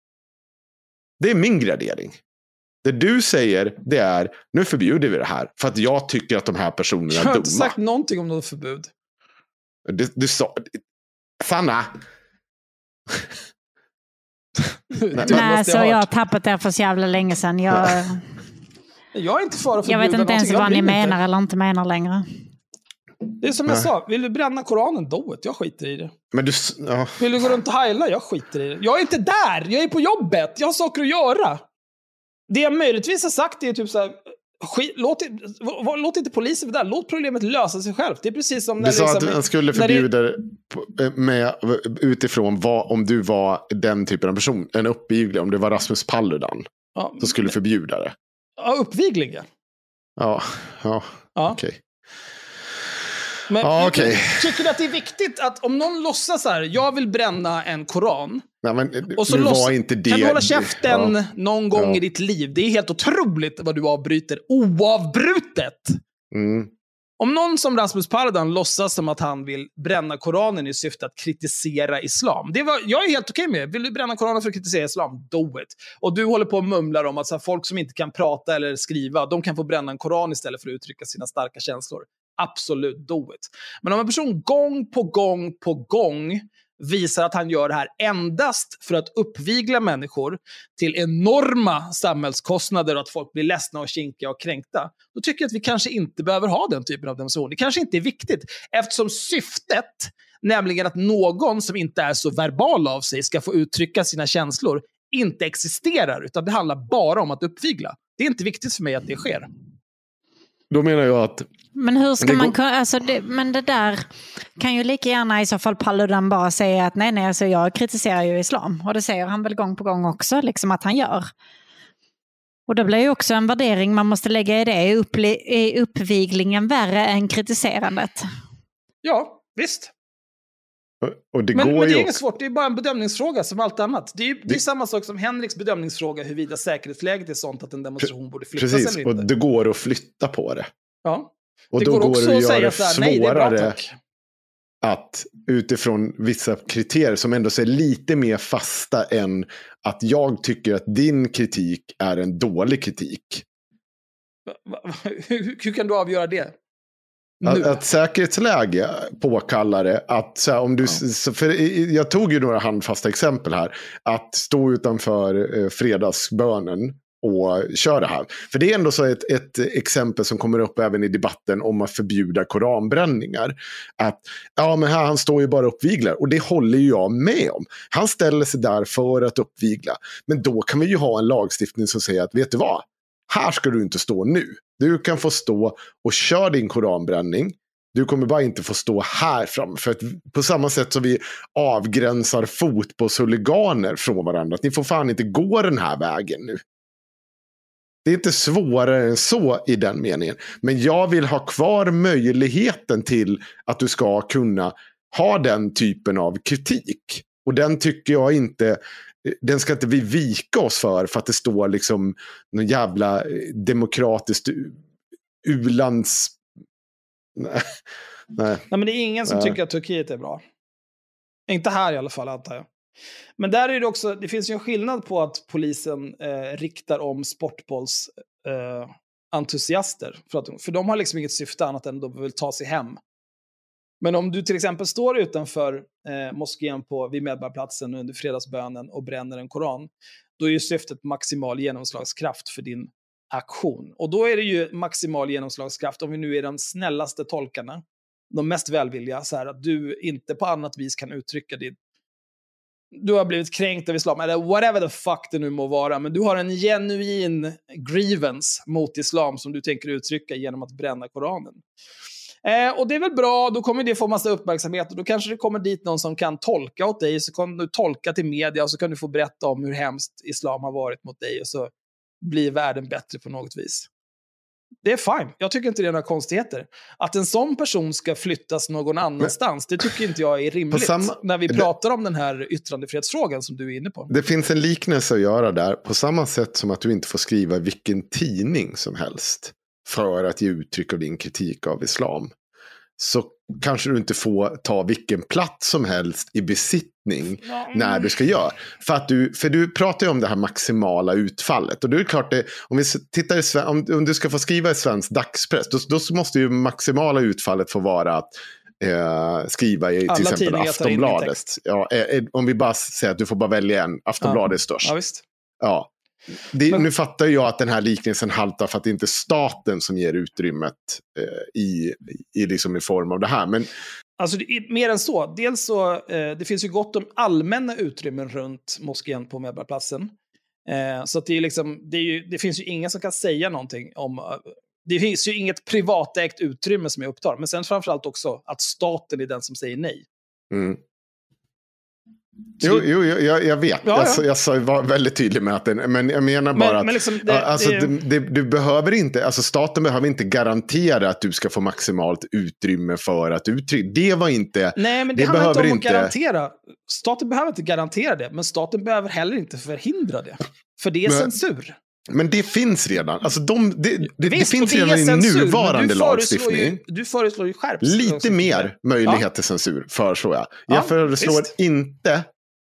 Det är min gradering. Det du säger det är nu förbjuder vi det här för att jag tycker att de här personerna Jag är har dumma. inte sagt någonting om något förbud. Du, du sa... Sanna! Nej, så jag har tappat det för så jävla länge sedan. Jag, Jag är inte för att jag vet inte ens. Jag vad ni menar eller inte menar längre. Det är som jag sa, vill du bränna Koranen, do it. Jag skiter i det. Men du... Ja. Vill du gå runt och heila? Jag skiter i det. Jag är inte där! Jag är på jobbet! Jag har saker att göra! Det jag möjligtvis har sagt är typ så här, skit, låt, låt inte polisen vara där. Låt problemet lösa sig självt. Det är precis som när Du sa liksom, att man skulle förbjuda det eh, med, utifrån vad, om du var den typen av person. En uppvigling. Om det var Rasmus Paludan. Ja, Så skulle förbjuda det. ja, uppvigling, ja. Ja, ja ja. okej. Men Ja, jag okej. tycker du att det är viktigt att om någon låtsas så här, jag vill bränna en koran. Nej, men Och så det... Kan du hålla käften Ja. någon gång Ja. i ditt liv? Det är helt otroligt vad du avbryter oavbrutet. Mm. Om någon som Rasmus Paludan låtsas som att han vill bränna Koranen i syfte att kritisera islam. Det var, jag är helt okej med det. Vill du bränna Koranen för att kritisera islam? Do it. Och du håller på och mumlar om att så här, folk som inte kan prata eller skriva, de kan få bränna en Koran istället för att uttrycka sina starka känslor. Absolut, do it. Men om en person gång på gång på gång visar att han gör det här endast för att uppvigla människor till enorma samhällskostnader och att folk blir ledsna och kinkiga och kränkta, då tycker jag att vi kanske inte behöver ha den typen av demonstration. Det kanske inte är viktigt, eftersom syftet, nämligen att någon som inte är så verbal av sig ska få uttrycka sina känslor, inte existerar, utan det handlar bara om att uppvigla. Det är inte viktigt för mig att det sker. Då menar jag att Men hur ska man kunna, alltså det, men det där kan ju lika gärna i så fall Paludan bara säga att nej, nej, alltså jag kritiserar ju islam. Och det säger han väl gång på gång också, liksom att han gör. Och det blir ju också en värdering man måste lägga i det. Är uppviglingen värre än kritiserandet? Ja, visst. Och det Men, går men det är inget svårt, det är bara en bedömningsfråga som allt annat. Det är, det är Det- samma sak som Henriks bedömningsfråga huruvida säkerhetsläget är sånt att en demonstration borde flyttas Precis, eller och inte. det går att flytta på det. ja. Och det då går går också det att säga så här, nej det är bra tack. att utifrån vissa kriterier som ändå är lite mer fasta än att jag tycker att din kritik är en dålig kritik. Va- va- Hur, hur kan du avgöra det? Att, att säkerhetsläge påkallar det. Att, så här, om du, så, för jag tog ju några handfasta exempel här. Att stå utanför eh, fredagsbönen och köra det här. För det är ändå så ett, ett exempel som kommer upp även i debatten om att förbjuda koranbränningar. Att ja, men här, han står ju bara och uppviglar. Och det håller ju jag med om. Han ställer sig där för att uppvigla. Men då kan vi ju ha en lagstiftning som säger att vet du vad? Här ska du inte stå nu. Du kan få stå och köra din koranbränning. Du kommer bara inte få stå här fram. För att på samma sätt som vi avgränsar fotbollshuliganer från varandra. Att ni får fan inte gå den här vägen nu. Det är inte svårare än så i den meningen. Men jag vill ha kvar möjligheten till att du ska kunna ha den typen av kritik. Och den tycker jag inte, den ska inte vi vika oss för för att det står liksom någon jävla eh, demokratiskt u-lands... Nej. Nej. Nej, men det är ingen som Nej. tycker att Turkiet är bra. Inte här i alla fall, antar jag. Men där är det också, det finns ju en skillnad på att polisen eh, riktar om sportbolls eh, entusiaster. För, att, för de har liksom inget syfte annat än att de vill ta sig hem. Men om du till exempel står utanför eh, moskén på, vid Medborgarplatsen under fredagsbönen och bränner en koran, då är ju syftet maximal genomslagskraft för din aktion. Och då är det ju maximal genomslagskraft, om vi nu är de snällaste tolkarna, de mest välvilliga, så här att du inte på annat vis kan uttrycka din... Du har blivit kränkt av islam, eller whatever the fuck det nu må vara, men du har en genuin grievance mot islam som du tänker uttrycka genom att bränna Koranen. Eh, och det är väl bra, då kommer det få massa uppmärksamhet och då kanske det kommer dit någon som kan tolka åt dig, så kan du tolka till media och så kan du få berätta om hur hemskt islam har varit mot dig och så blir världen bättre på något vis. Det är fine. Jag tycker inte det är några konstigheter. Att en sån person ska flyttas någon annanstans, det tycker inte jag är rimligt. samma- när vi det- pratar om den här yttrandefrihetsfrågan som du är inne på. Det finns en liknelse att göra där. På samma sätt som att du inte får skriva vilken tidning som helst. För att ge uttryck av din kritik av islam. Så kanske du inte får ta vilken plats som helst i besittning när du ska göra. För, att du, för du pratar ju om det här maximala utfallet. Och då är det klart, det, om, vi tittar i, om, om du ska få skriva i svensk dagspress, då, då måste ju maximala utfallet få vara att eh, skriva i Alla till exempel Aftonbladet. Ja, eh, eh, om vi bara säger att du får bara välja en, Aftonbladet är störst. Ja. Ja. Det, Men- Nu fattar jag att den här liknelsen haltar för att det inte är staten som ger utrymmet eh, i, i, liksom i form av det här. Men Alltså, mer än så. Dels så, eh, det finns ju gott om allmänna utrymmen runt moskén på Medborgarplatsen. Eh, så det, är liksom, det, är ju, det finns ju ingen som kan säga någonting om... eh, det finns ju inget privatägt utrymme som jag upptar. Men sen framförallt också att staten är den som säger nej. Mm. Så Jo, jo jag, jag- jag vet. Ja, Jag, ja. jag sa- var väldigt tydlig med att den, men jag menar bara Men- att men liksom det- alltså, det- det, du behöver inte, alltså staten behöver inte garantera att du ska få maximalt utrymme för att uttrycka. Det var inte, Nej, men det, Det handlar inte om att inte- garantera. Staten behöver inte garantera det, men staten behöver heller inte förhindra det. För det är Men- censur. Men det finns redan. Alltså de, det, det, det Visst, finns och redan i nuvarande du lagstiftning. Ju, du föreslår ju skärpt Lite mer möjlighet till censur föreslår jag. Jag Ja, föreslår visst. inte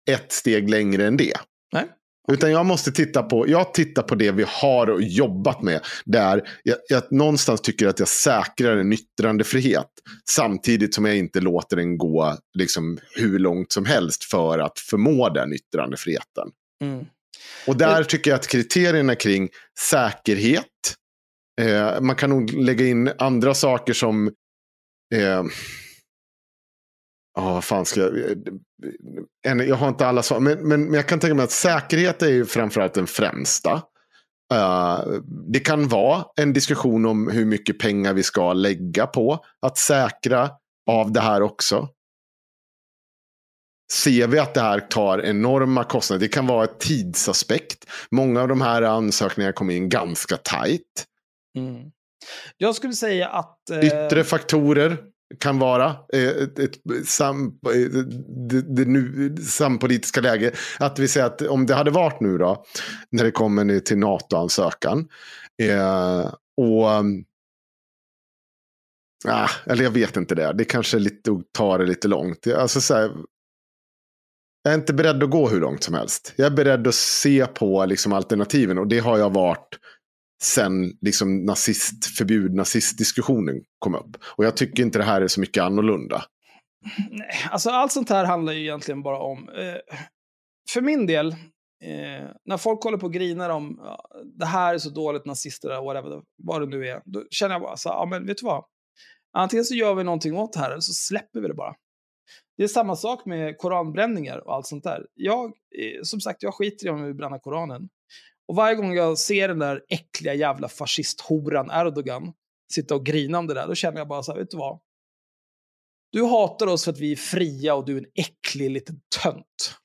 ett steg längre än det. Nej, Utan jag måste titta på, jag tittar på det vi har och jobbat med. Där jag, jag någonstans tycker att jag säkrar en yttrandefrihet. Samtidigt som jag inte låter den gå liksom, hur långt som helst för att förmå den yttrandefriheten. Mm. Och där tycker jag att kriterierna kring säkerhet, eh, man kan nog lägga in andra saker som eh, Ja, vad fan ska jag... En, jag har inte alla svar, men, men, men jag kan tänka mig att säkerhet är ju framförallt den främsta. Uh, det kan vara en diskussion om hur mycket pengar vi ska lägga på att säkra av det här också. Ser vi att det här tar enorma kostnader, det kan vara ett tidsaspekt. Många av de här ansökningarna kommer in ganska tajt. Mm. Jag skulle säga att... Eh... Yttre faktorer kan vara eh, ett, ett sam, det, det nu, sampolitiska läge. Att vi säger att om det hade varit nu då, när det kommer till NATO-ansökan. Eh, och Ah, eller jag vet inte det. Det kanske är lite att ta det lite långt. Alltså, så här, jag är inte beredd att gå hur långt som helst. Jag är beredd att se på liksom, alternativen. Och det har jag varit sen liksom nazistförbud, nazistdiskussionen kom upp. Och jag tycker inte det här är så mycket annorlunda. Nej, alltså allt sånt här handlar ju egentligen bara om, eh, för min del, eh, när folk håller på och grinar om ja, det här är så dåligt, nazister, whatever, vad det nu är, då känner jag bara så ja men vet du vad? Antingen så gör vi någonting åt det här eller så släpper vi det bara. Det är samma sak med koranbränningar och allt sånt där. Jag, eh, som sagt, jag skiter i om vi bränner koranen. Och varje gång jag ser den där äckliga jävla fascisthoran Erdogan sitta och grina om det där, då känner jag bara så här, vet du vad? Du hatar oss för att vi är fria och du är en äcklig liten tönt.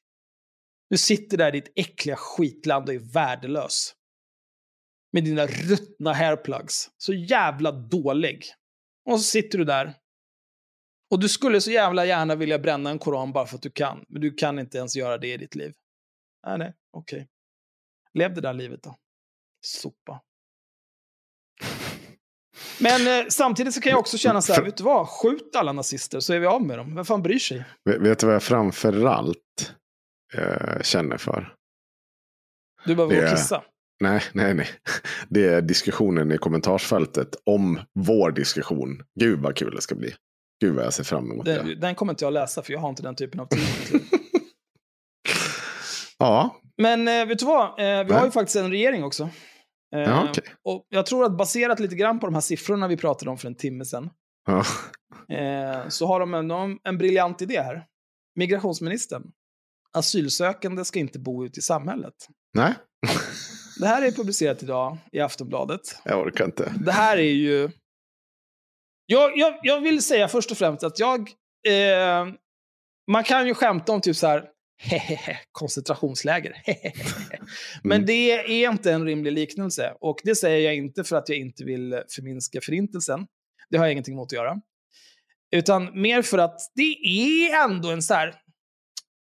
Du sitter där i ditt äckliga skitland och är värdelös. Med dina ruttna hairplugs. Så jävla dålig. Och så sitter du där. Och du skulle så jävla gärna vilja bränna en koran bara för att du kan. Men du kan inte ens göra det i ditt liv. Nej, nej, okej. Okay. Lev det där livet då. Sopa. Men eh, samtidigt så kan jag också känna så här, vet du vad? Skjut alla nazister så är vi av med dem. Vem fan bryr sig? Vet, vet du vad jag framförallt eh, känner för? Du behöver gå och kissa. Nej, nej, nej. Det är diskussionen i kommentarsfältet om vår diskussion. Gud vad kul det ska bli. Gud vad jag ser fram emot den, det. Den kommer inte jag läsa för jag har inte den typen av tid. ja, men eh, vet du vad? Eh, vi Nej. har ju faktiskt en regering också. Eh, ja, okay. Och jag tror att baserat lite grann på de här siffrorna vi pratade om för en timme sedan. Ja. Eh, så har de en, de en briljant idé här. Migrationsministern. Asylsökande ska inte bo ute i samhället. Nej. det här är publicerat idag i Aftonbladet. Jag orkar inte. Det här är ju... Jag, jag, jag vill säga först och främst att jag... Eh, man kan ju skämta om typ så här, hehehe, koncentrationsläger. Men mm. det är inte en rimlig liknelse. Och det säger jag inte för att jag inte vill förminska förintelsen. Det har jag ingenting emot att göra. Utan mer för att det är ändå en så här...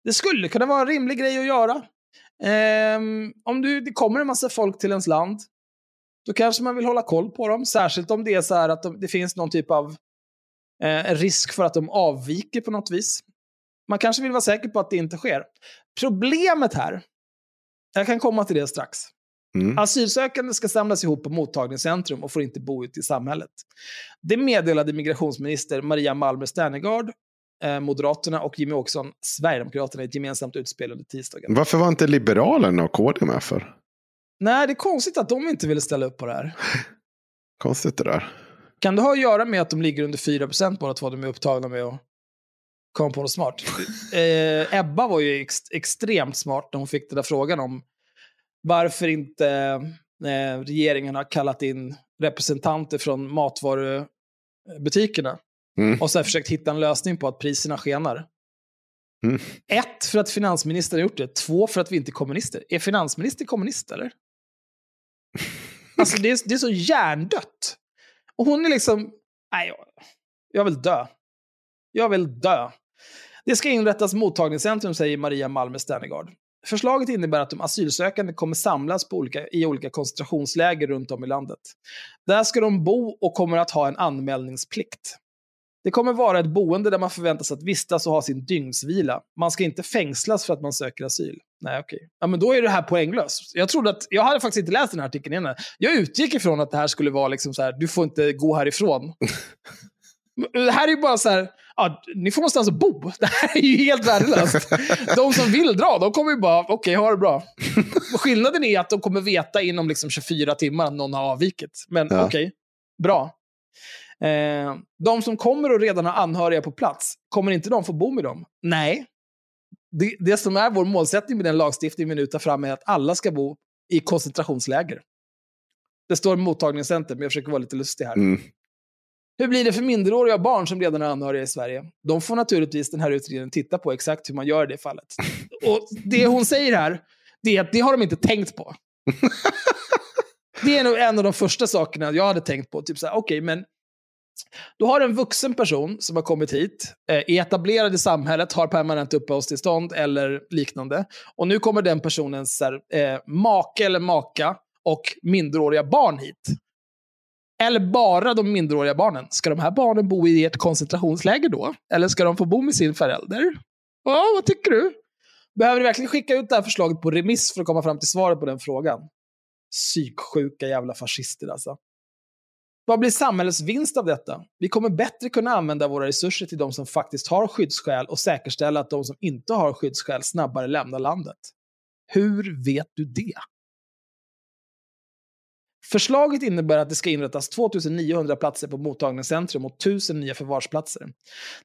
Det skulle kunna vara en rimlig grej att göra. Um, om du, det kommer en massa folk till ens land, då kanske man vill hålla koll på dem. Särskilt om det är så att de, det finns någon typ av eh, risk för att de avviker på något vis. Man kanske vill vara säker på att det inte sker. Problemet här, jag kan komma till det strax. Mm. Asylsökande ska samlas ihop på mottagningscentrum och får inte bo ute i samhället. Det meddelade migrationsminister Maria Malmer Sterngard, eh, Moderaterna och Jimmy Åkesson, Sverigedemokraterna, i ett gemensamt utspel under tisdagen. Varför var inte Liberalerna och KD med för? Nej, det är konstigt att de inte ville ställa upp på det här. konstigt det där. Kan det ha att göra med att de ligger under 4% båda två? De är upptagna med att kom på något smart. Eh, Ebba var ju ex extremt smart när hon fick den där frågan om varför inte eh, regeringen har kallat in representanter från matvarubutikerna. Mm. Och så försökt hitta en lösning på att priserna skenar. Mm. Ett, för att finansministern har gjort det. Två, för att vi inte är kommunister. Är finansminister kommunist eller? Alltså det är, det är så hjärndött. Och hon är liksom, nej, jag, vill dö. Jag vill dö. Det ska inrättas mottagningscentrum, säger Maria Malmer Sternegard. Förslaget innebär att de asylsökande kommer samlas på olika, i olika koncentrationsläger runt om i landet. Där ska de bo och kommer att ha en anmälningsplikt. Det kommer vara ett boende där man förväntas att vistas och ha sin dygnsvila. Man ska inte fängslas för att man söker asyl. Nej, okej. Ja, men då är det här poänglöst. Jag trodde att, jag hade faktiskt inte läst den här artikeln innan. Jag utgick ifrån att det här skulle vara liksom så här, du får inte gå härifrån. det här är ju bara så här, ja, ni får någonstans att bo. Det här är ju helt värdelöst. De som vill dra, de kommer ju bara, okej, okay, ha det bra. Skillnaden är att de kommer veta inom liksom 24 timmar att någon har avvikit. Men ja. okej, okay, bra. Eh, de som kommer och redan har anhöriga på plats, kommer inte de få bo med dem? Nej. Det, det som är vår målsättning med den lagstiftning vi nu tar fram är att alla ska bo i koncentrationsläger. Det står mottagningscenter, men jag försöker vara lite lustig här. Mm. Hur blir det för minderåriga barn som redan är anhöriga i Sverige? De får naturligtvis den här utredningen titta på exakt hur man gör i det fallet. Och det hon säger här, det är att det har de inte tänkt på. det är nog en av de första sakerna jag hade tänkt på. Typ så okej, okay, men du har en vuxen person som har kommit hit, eh, är etablerad i samhället, har permanent uppehållstillstånd eller liknande. Och nu kommer den personens här, eh, make eller maka och minderåriga barn hit. Eller bara de minderåriga barnen. Ska de här barnen bo i ett koncentrationsläger då? Eller ska de få bo med sin förälder? Ja, vad tycker du? Behöver du verkligen skicka ut det här förslaget på remiss för att komma fram till svaret på den frågan? Psyksjuka jävla fascister alltså. Vad blir samhällets vinst av detta? Vi kommer bättre kunna använda våra resurser till de som faktiskt har skyddsskäl och säkerställa att de som inte har skyddsskäl snabbare lämnar landet. Hur vet du det? Förslaget innebär att det ska inrättas 2900 platser på mottagningscentrum och 1000 nya förvarsplatser.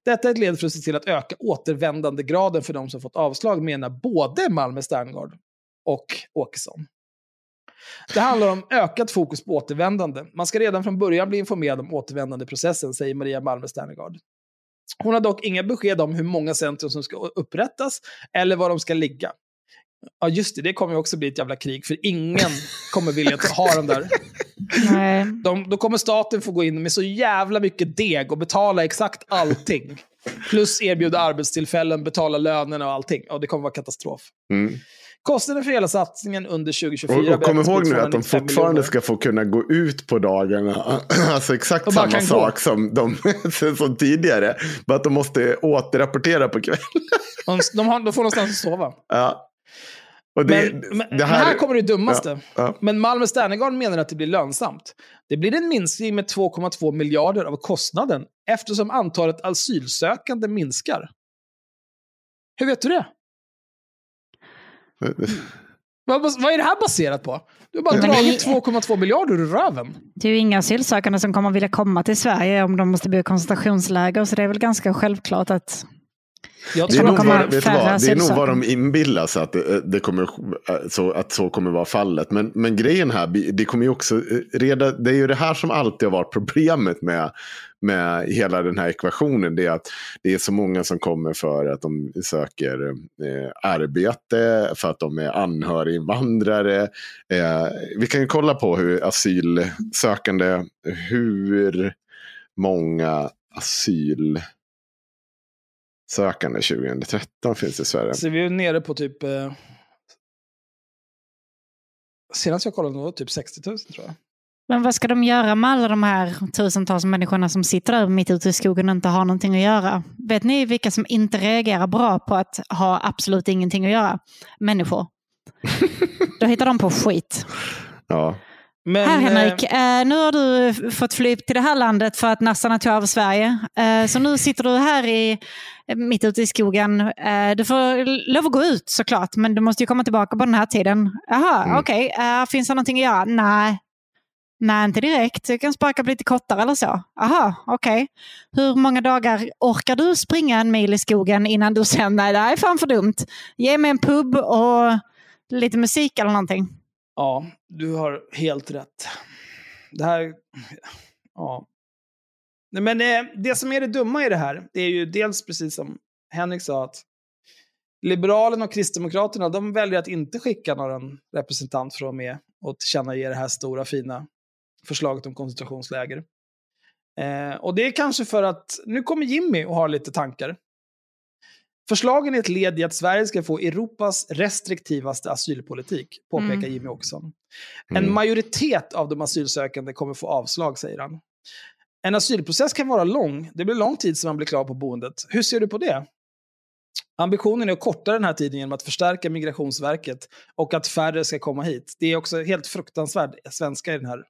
Detta är ett led för att se till att öka återvändandegraden för de som fått avslag, menar både Malmö Sterngård och Åkesson. Det handlar om ökat fokus på återvändande. Man ska redan från början bli informerad om återvändandeprocessen, säger Maria Malmö Sternegard. Hon har dock inga besked om hur många centrum som ska upprättas eller var de ska ligga. Ja, just det. Det kommer också bli ett jävla krig, för ingen kommer vilja ha dem där. Nej. De, då kommer staten få gå in med så jävla mycket deg och betala exakt allting. Plus erbjuda arbetstillfällen, betala lönerna och allting. Ja, det kommer vara katastrof. Mm. Kostnaden för hela satsningen under 2024 Och, och kom ihåg nu att de fortfarande miljoner. ska få kunna gå ut på dagarna. Alltså exakt samma sak gå. som, de, som tidigare. Bara att de måste återrapportera på kvällen. De, de, har, de får någonstans att sova. Ja. Det, men, men, det, här, här, kommer det dummaste. Ja, ja. Men Malmö Sternegard menar att det blir lönsamt. Det blir en minskning med 2,2 miljarder av kostnaden eftersom antalet asylsökande minskar. Hur vet du det? Vad, vad är det här baserat på? Du har bara dragit 2,2 miljarder ur röven. Det är ju inga asylsökande som kommer vilja komma till Sverige om de måste bo i koncentrationsläger, så det är väl ganska självklart att det är, nog vad, vet vad, det är nog vad de inbillar sig att, det, det kommer, så, att så kommer vara fallet. Men, men grejen här, det kommer ju också reda, det är ju det här som alltid har varit problemet med, med hela den här ekvationen. Det är att det är så många som kommer för att de söker eh, arbete, för att de är anhöriginvandrare. Eh, vi kan ju kolla på hur asylsökande, hur många asyl sökande 2013 finns i Sverige. Så vi är nere på typ... Eh, senast jag kollade var typ 60 000 tror jag. Men vad ska de göra med alla de här tusentals människorna som sitter där mitt ute i skogen och inte har någonting att göra? Vet ni vilka som inte reagerar bra på att ha absolut ingenting att göra? Människor. Då hittar de på skit. Ja. Men, här Henrik, eh, nu har du fått fly till det här landet för att nassarna tog över Sverige. Eh, så nu sitter du här i, mitt ute i skogen. Eh, du får lov att gå ut såklart, men du måste ju komma tillbaka på den här tiden. Jaha, mm. okej. Okay. Eh, finns det någonting att göra? Nej. Nej, inte direkt. Jag kan sparka lite kottar eller så. Aha, okej. Okay. Hur många dagar orkar du springa en mil i skogen innan du sen, nej det här är fan för dumt. Ge mig en pub och lite musik eller någonting. Ja, du har helt rätt. Det här... Ja. Men eh, det som är det dumma i det här, det är ju dels precis som Henrik sa, att Liberalerna och Kristdemokraterna, de väljer att inte skicka någon representant för att vara med och tillkännage det här stora fina förslaget om koncentrationsläger. Eh, och det är kanske för att nu kommer Jimmy och har lite tankar. Förslagen är ett led i att Sverige ska få Europas restriktivaste asylpolitik, påpekar mm. Jimmy Åkesson. En mm. majoritet av de asylsökande kommer få avslag, säger han. En asylprocess kan vara lång. Det blir lång tid som man blir klar på boendet. Hur ser du på det? Ambitionen är att korta den här tiden genom att förstärka Migrationsverket och att färre ska komma hit. Det är också helt fruktansvärd svenska i den här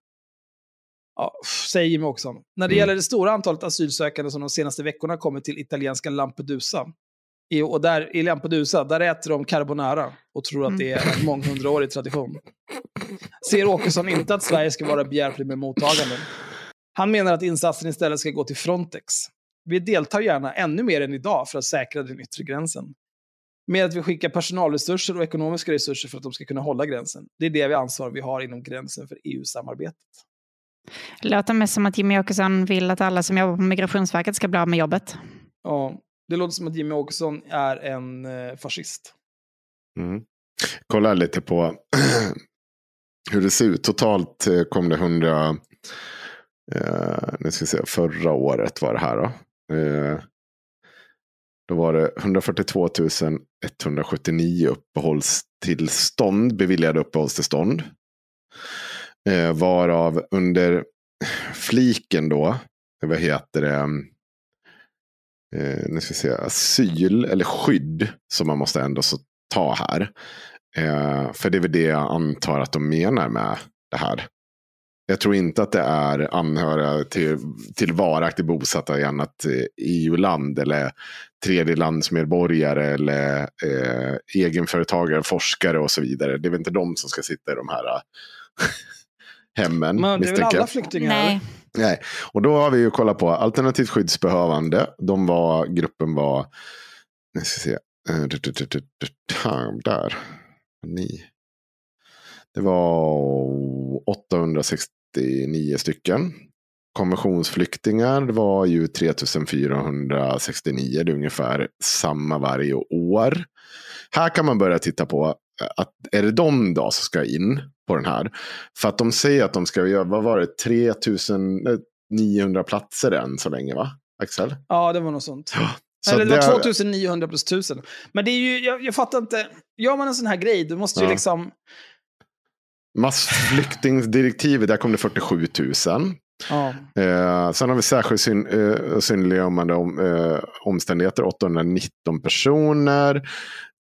Ja, säger Jimmy Åkesson. När det Mm. gäller det stora antalet asylsökande som de senaste veckorna kommit till italienska Lampedusa. I, och där, I Lampedusa, där äter de carbonara och tror att det är en månghundraårig tradition. Ser Åkesson inte att Sverige ska vara behjälplig med mottaganden. Han menar att insatsen istället ska gå till Frontex. Vi deltar gärna ännu mer än idag för att säkra den yttre gränsen. Med att vi skickar personalresurser och ekonomiska resurser för att de ska kunna hålla gränsen. Det är det vi ansvar vi har inom gränsen för EU-samarbetet. Låter mest som att Jimmy Åkesson vill att alla som jobbar på Migrationsverket ska bli av med jobbet. Ja, det låter som att Jimmy Åkesson är en eh, fascist. Mm. Kolla lite på hur det ser ut. Totalt eh, kom det 100, eh, nu ska vi se, förra året var det här då. Eh, då var det 142 179 uppehållstillstånd, beviljade uppehållstillstånd. Eh, varav under fliken då, vad heter det, eh, nu ska vi se, asyl eller skydd som man måste ändå så ta här. Eh, för det är väl det jag antar att de menar med det här. Jag tror inte att det är anhöriga till, till varaktigt bosatta i annat eh, e EU-land eller tredjelandsmedborgare eller eh, egenföretagare, forskare och så vidare. Det är väl inte de som ska sitta i de här eh, hemmen. Men det är väl alla flyktingar? Nej. Nej, och då har vi ju kollat på alternativt skyddsbehövande. De var, gruppen var, nu ska vi se, eh, där, ni. Det var 869 stycken. Konventionsflyktingar var ju 3469, det är ungefär samma varje år. Här kan man börja titta på, att är det de då som ska in på den här? För att de säger att de ska göra, vad var det, 3900 platser än så länge va? Axel? Ja, det var något sånt. Så Eller det var 2900 plus 1000. Men det är ju, jag, jag fattar inte, gör man en sån här grej, då måste ju Ja. liksom... Massflyktingsdirektivet, där kom det 47 000. Ja. Eh, sen har vi särskilt syn, eh, synnerliggörande om, eh, omständigheter, 819 personer.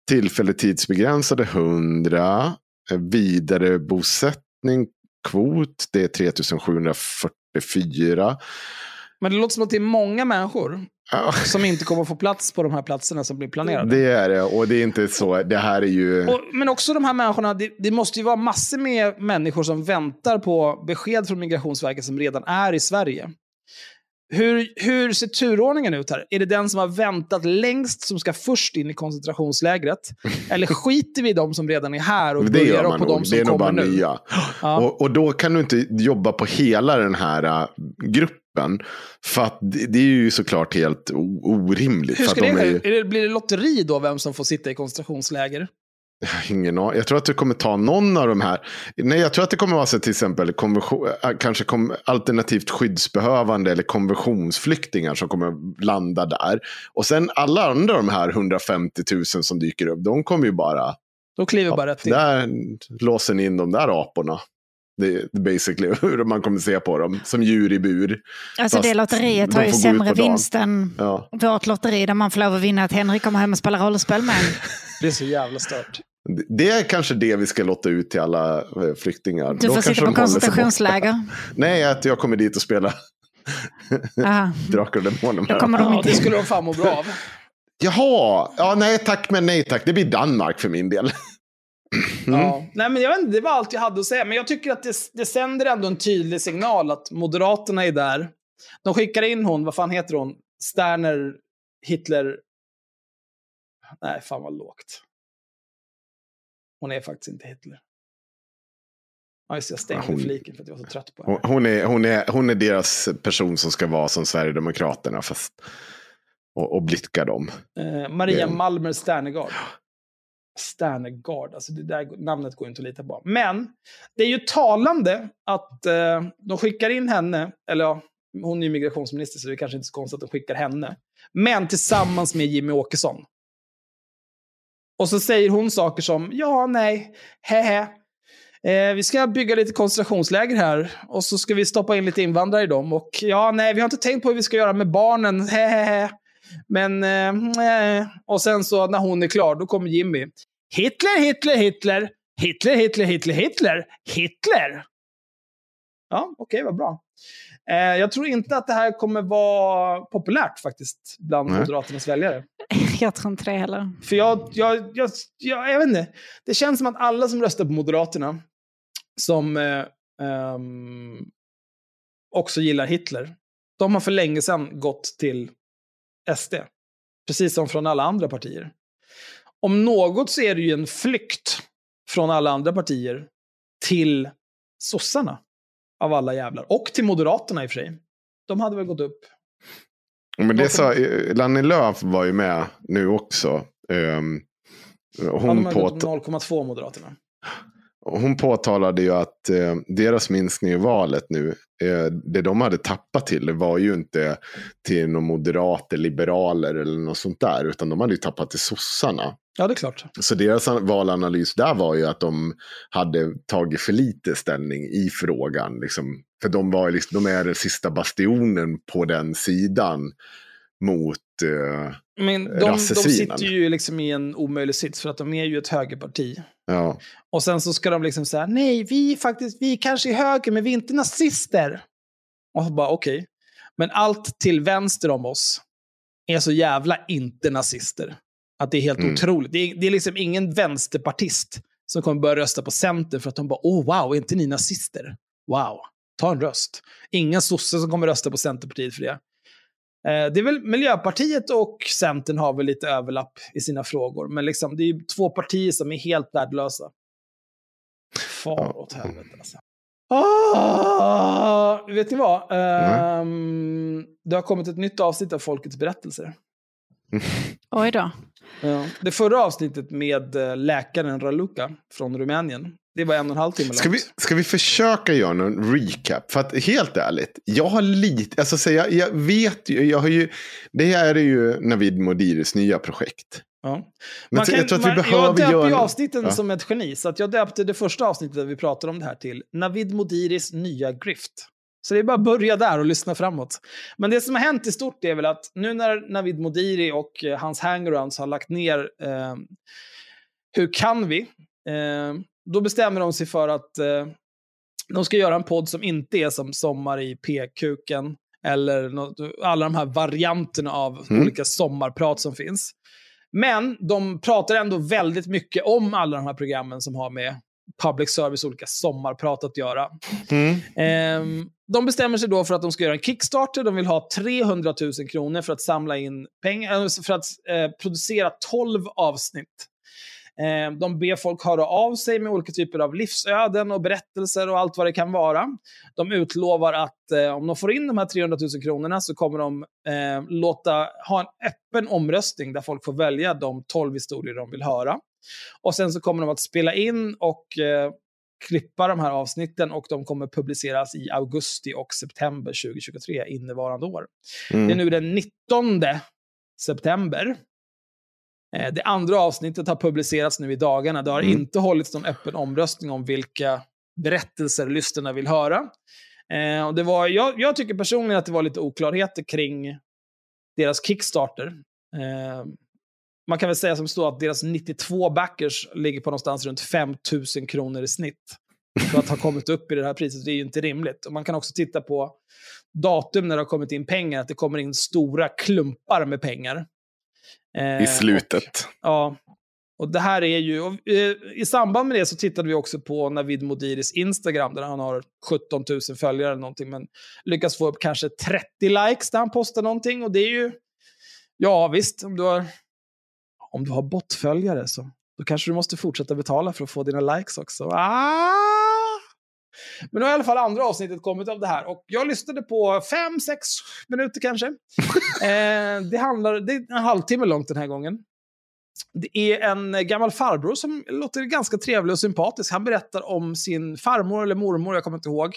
Tillfälligt tidsbegränsade 100. Eh, vidare bosättning, kvot, det är 3744. Men det låter som att det är många människor Ja, som inte kommer få plats på de här platserna som blir planerade. det är det, och det är inte så. Det här är ju... Och, men också de här människorna, det, det måste ju vara massor med människor som väntar på besked från Migrationsverket som redan är i Sverige. Hur, hur ser turordningen ut här? Är det den som har väntat längst som ska först in i koncentrationslägret? Eller skiter vi i de som redan är här och det börjar på de som Det är nog bara kommer nu? nya. Ja. Och, och då kan du inte jobba på hela den här äh, gruppen. För att det, är ju såklart helt orimligt. Hur ska att det, de är, är det, blir det lotteri då, vem som får sitta i koncentrationsläger? Jag har ingen aning. Jag tror att du kommer ta någon av de här. Nej, jag tror att det kommer vara så till exempel äh, kanske kom, alternativt skyddsbehövande eller konventionsflyktingar som kommer landa där. Och sen alla andra de här 150 000 som dyker upp, de kommer ju bara... Då kliver bara rätt in. Där låser ni in de där aporna. Det är basically hur man kommer se på dem. Som djur i bur. Alltså Fast det lotteriet de har ju sämre vinst än Ja. vårt lotteri där man får lov att vinna att Henrik kommer hem och spelar rollspel med en. Det är så jävla stört. Det är kanske det vi ska låta ut till alla eh, flyktingar. Du Då får kanske sitta på koncentrationsläger. Nej, att jag kommer dit och spelar. Drakar och Demoner. Då kommer de Ja, inte det skulle de fan må bra av. Jaha, ja, nej tack men nej tack. Det blir Danmark för min del. Mm. Ja. Nej, men jag vet inte, det var allt jag hade att säga. Men jag tycker att det, det sänder ändå en tydlig signal att Moderaterna är där. De skickar in hon, vad fan heter hon? Sterner, Hitler... Nej, fan vad lågt. Hon är faktiskt inte Hitler. Ja, just jag stängde hon- fliken för att jag var så trött på Hon, henne. hon, är, hon, är, hon är deras person som ska vara som Sverigedemokraterna. Fast, och, och blidka dem. Eh, Maria Det. Malmer Sternegard. Sternegard, alltså det där namnet går inte att lita på. Men det är ju talande att eh, de skickar in henne, eller ja, hon är ju migrationsminister så det är kanske inte så konstigt att de skickar henne. Men tillsammans med Jimmy Åkesson. Och så säger hon saker som, ja, nej, hehe. Eh, vi ska bygga lite koncentrationsläger här och så ska vi stoppa in lite invandrare i dem. Och ja, nej, vi har inte tänkt på hur vi ska göra med barnen, hehehe. Men, eh, eh, och sen så när hon är klar, då kommer Jimmy. Hitler, Hitler, Hitler. Hitler, Hitler, Hitler, Hitler. Hitler! Ja, okej, okay, vad bra. Eh, jag tror inte att det här kommer vara populärt faktiskt bland Nej. Moderaternas väljare. Jag tror inte det heller. För jag, jag, jag, jag, jag vet inte. Det känns som att alla som röstar på Moderaterna, som eh, um, också gillar Hitler, de har för länge sedan gått till SD. Precis som från alla andra partier. Om något så är det ju en flykt från alla andra partier till sossarna. Av alla jävlar. Och till Moderaterna i och för sig. De hade väl gått upp. Men det sa, Lanny Lööf var ju med nu också. Um, hon ja, på 0,2 Moderaterna. Hon påtalade ju att eh, deras minskning i valet nu, eh, det de hade tappat till, var ju inte till några moderater, liberaler eller något sånt där, utan de hade ju tappat till sossarna. Ja, det är klart. Så deras valanalys där var ju att de hade tagit för lite ställning i frågan. Liksom. För de, var liksom, de är den sista bastionen på den sidan mot eh, Men de, de sitter ju liksom i en omöjlig sits för att de är ju ett högerparti. Ja. Och sen så ska de liksom säga, nej, vi faktiskt, vi kanske är höger, men vi är inte nazister. Och så bara, okej. Okay. Men allt till vänster om oss är så jävla inte nazister. Att det är helt mm. otroligt. Det är, det är liksom ingen vänsterpartist som kommer börja rösta på Center för att de bara, oh wow, är inte ni nazister? Wow, ta en röst. Ingen sosse som kommer rösta på Centerpartiet för det. Eh, det är väl Miljöpartiet och Centern har väl lite överlapp i sina frågor, men liksom, det är två partier som är helt värdelösa. Far åt helvete alltså. Ah, vet ni vad? Um, det har kommit ett nytt avsnitt av Folkets berättelser. Oj då. Ja. Det förra avsnittet med eh, läkaren Raluca från Rumänien. Det var en och en halv timme långt. Ska vi, ska vi försöka göra någon recap? För att helt ärligt, jag har lite, alltså så jag, jag vet ju, jag har ju, det här är ju Navid Modiris nya projekt. Ja. Man kan, jag tror att vi man, behöver jag döper göra... ju avsnitten ja. som ett geni, så att jag döpte det första avsnittet där vi pratade om det här till Navid Modiris nya grift. Så det är bara att börja där och lyssna framåt. Men det som har hänt i stort är väl att nu när Navid Modiri och eh, hans hangarounds har lagt ner eh, Hur kan vi? Eh, då bestämmer de sig för att eh, de ska göra en podd som inte är som Sommar i p-kuken eller något, alla de här varianterna av mm. olika sommarprat som finns. Men de pratar ändå väldigt mycket om alla de här programmen som har med public service olika sommarprat att göra. Mm. Eh, de bestämmer sig då för att de ska göra en Kickstarter. De vill ha 300 000 kronor för att samla in pengar, eh, för att eh, producera 12 avsnitt. Eh, de ber folk höra av sig med olika typer av livsöden och berättelser och allt vad det kan vara. De utlovar att eh, om de får in de här 300 000 kronorna så kommer de eh, låta ha en öppen omröstning där folk får välja de 12 historier de vill höra. Och sen så kommer de att spela in och eh, klippa de här avsnitten och de kommer publiceras i augusti och september 2023, innevarande år. Mm. Det är nu den 19 september. Eh, det andra avsnittet har publicerats nu i dagarna. Det har mm. inte hållits någon öppen omröstning om vilka berättelser lyssnarna vill höra. Eh, och det var, jag, jag, tycker personligen att det var lite oklarheter kring deras Kickstarter. Eh, man kan väl säga som så att deras 92 backers ligger på någonstans runt 5 000 kronor i snitt. För att ha kommit upp i det här priset, det är ju inte rimligt. Och man kan också titta på datum när det har kommit in pengar, att det kommer in stora klumpar med pengar. Eh, I slutet. Och, ja. Och det här är ju, och, eh, i samband med det så tittade vi också på Navid Modiris Instagram, där han har 17 000 följare eller någonting, men lyckas få upp kanske 30 likes där han postar någonting. Och det är ju, ja visst, om du har om du har bottföljare så då kanske du måste fortsätta betala för att få dina likes också. Ah! Men nu har i alla fall andra avsnittet kommit av det här och jag lyssnade på fem, sex minuter kanske. eh, det, handlar, det är en halvtimme långt den här gången. Det är en gammal farbror som låter ganska trevlig och sympatisk. Han berättar om sin farmor eller mormor, jag kommer inte ihåg,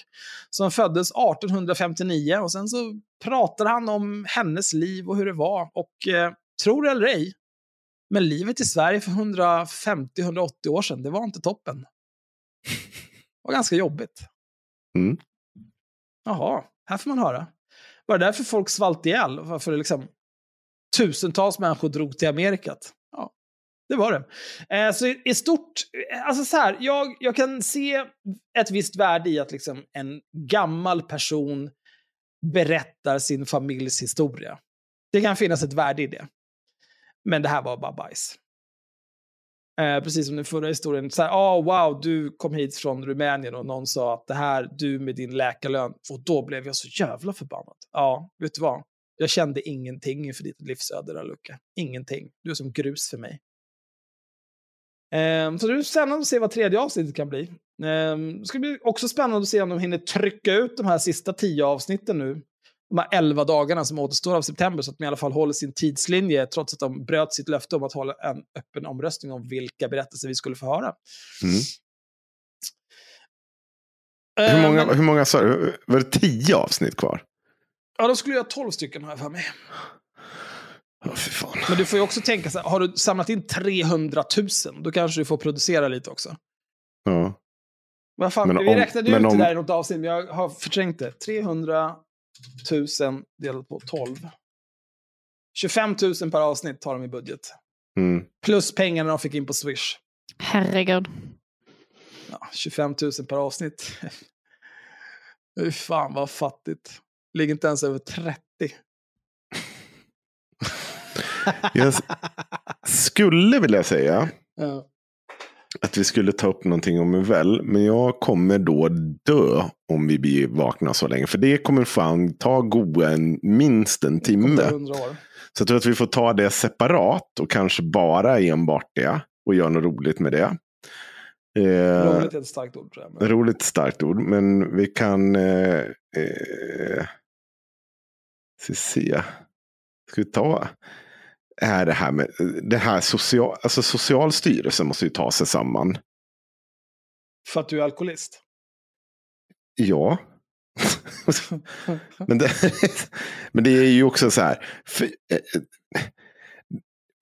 som föddes 1859 och sen så pratar han om hennes liv och hur det var. Och eh, tror eller ej, men livet i Sverige för 150-180 år sedan, det var inte toppen. Var ganska jobbigt. Mm. Jaha, här får man höra. Var det därför folk svalt ihjäl? Varför liksom tusentals människor drog till Amerikat. Ja, det var det. Eh, så i, i stort, eh, alltså så här, jag, jag kan se ett visst värde i att liksom en gammal person berättar sin familjs historia. Det kan finnas ett värde i det. Men det här var bara bajs. Eh, precis som den förra historien. Så här, oh, wow, du kom hit från Rumänien och någon sa att det här, du med din läkarlön. Och då blev jag så jävla förbannad. Ja, vet du vad? Jag kände ingenting inför ditt livsöde där, Ingenting. Du är som grus för mig. Eh, så det är spännande att se vad tredje avsnittet kan bli. Eh, det ska bli också spännande att se om de hinner trycka ut de här sista tio avsnitten nu de här elva dagarna som återstår av september så att de i alla fall håller sin tidslinje trots att de bröt sitt löfte om att hålla en öppen omröstning om vilka berättelser vi skulle få höra. Mm. Hur många, hur många sa du? Var det tio avsnitt kvar? Ja, då skulle jag ha tolv stycken har jag för mig. Oh, fan. Men du får ju också tänka så här, har du samlat in 300 000, då kanske du får producera lite också. Ja. Vad fan, Men vi om- räknade ut men om- det där i något avsnitt, men jag har förträngt det. 300 000 delat på 12. 25 000 per avsnitt tar de i budget. Mm. Plus pengarna de fick in på Swish. Herregud. Ja, 25 000 per avsnitt. Fy fan vad fattigt. Ligger inte ens över 30. Jag skulle vilja säga Ja. Att vi skulle ta upp någonting om Uvell. Men jag kommer då dö om vi blir vakna så länge. För det kommer fan ta goa en, minst en timme. 100 år. Så jag tror att vi får ta det separat och kanske bara enbart det. Och göra något roligt med det. Eh, Roligt är ett starkt ord tror jag. Men... Roligt starkt ord, men vi kan... Eh, eh, se. Ska vi ta... Är det här med... Det här social, alltså Socialstyrelsen måste ju ta sig samman. För att du är alkoholist. Ja. men, det, men det är ju också så här. För, eh,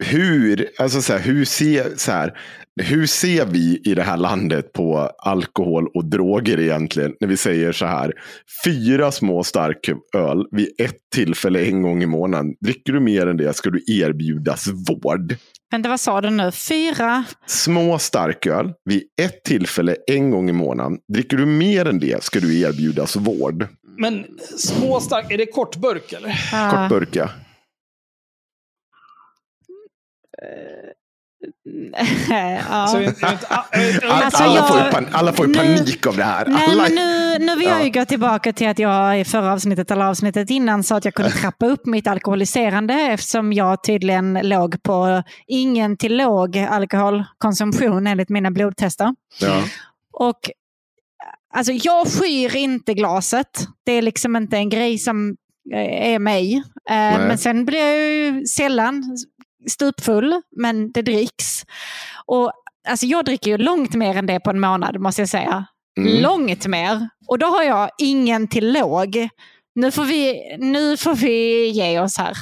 hur, alltså så här, hur, ser, så här, hur ser vi i det här landet på alkohol och droger egentligen? När vi säger så här. Fyra små starköl vid ett tillfälle en gång i månaden. Dricker du mer än det ska du erbjudas vård. Vänta, vad sa du nu? Fyra? Små starköl vid ett tillfälle en gång i månaden. Dricker du mer än det ska du erbjudas vård. Men små stark, är det kortburk eller? Ah, Kort burka. Ja. Alltså, alla, får ju pan, alla får ju nu- panik av det här. Nej, Alla, men nu, nu vill jag ju gå tillbaka till att jag i förra avsnittet eller avsnittet innan sa att jag kunde trappa upp mitt alkoholiserande eftersom jag tydligen låg på ingen till låg alkoholkonsumtion enligt mina blodtester. ja. Och alltså jag skyr inte glaset. Det är liksom inte en grej som eh, är mig. Eh, men sen blir jag ju sällan stupfull, men det dricks. Och alltså jag dricker ju långt mer än det på en månad måste jag säga. Mm. Långt mer. Och då har jag ingen till låg. Nu får vi, nu får vi ge oss här.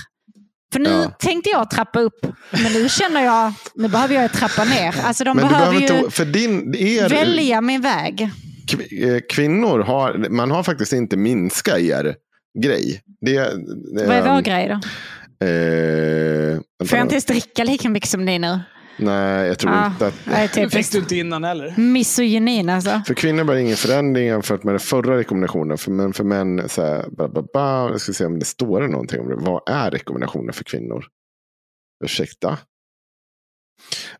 För nu Ja. tänkte jag trappa upp, men nu känner jag, nu behöver jag trappa ner. Alltså de Men behöver behöver ju inte, för din, er, välja min väg. eh, kvinnor har, man har faktiskt inte minska er grej. Det, det, Vad är vår grej då? Eh, Får jag inte ens dricka lika mycket som ni nu? Nej, jag tror Ja, inte att... det är det fick du inte innan heller. Misogynin alltså. För kvinnor var det ingen förändring jämfört med den förra rekommendationen. För, men för män, så här, ba, ba, ba, jag ska se om det står det någonting om det. Vad är rekommendationen för kvinnor? Ursäkta?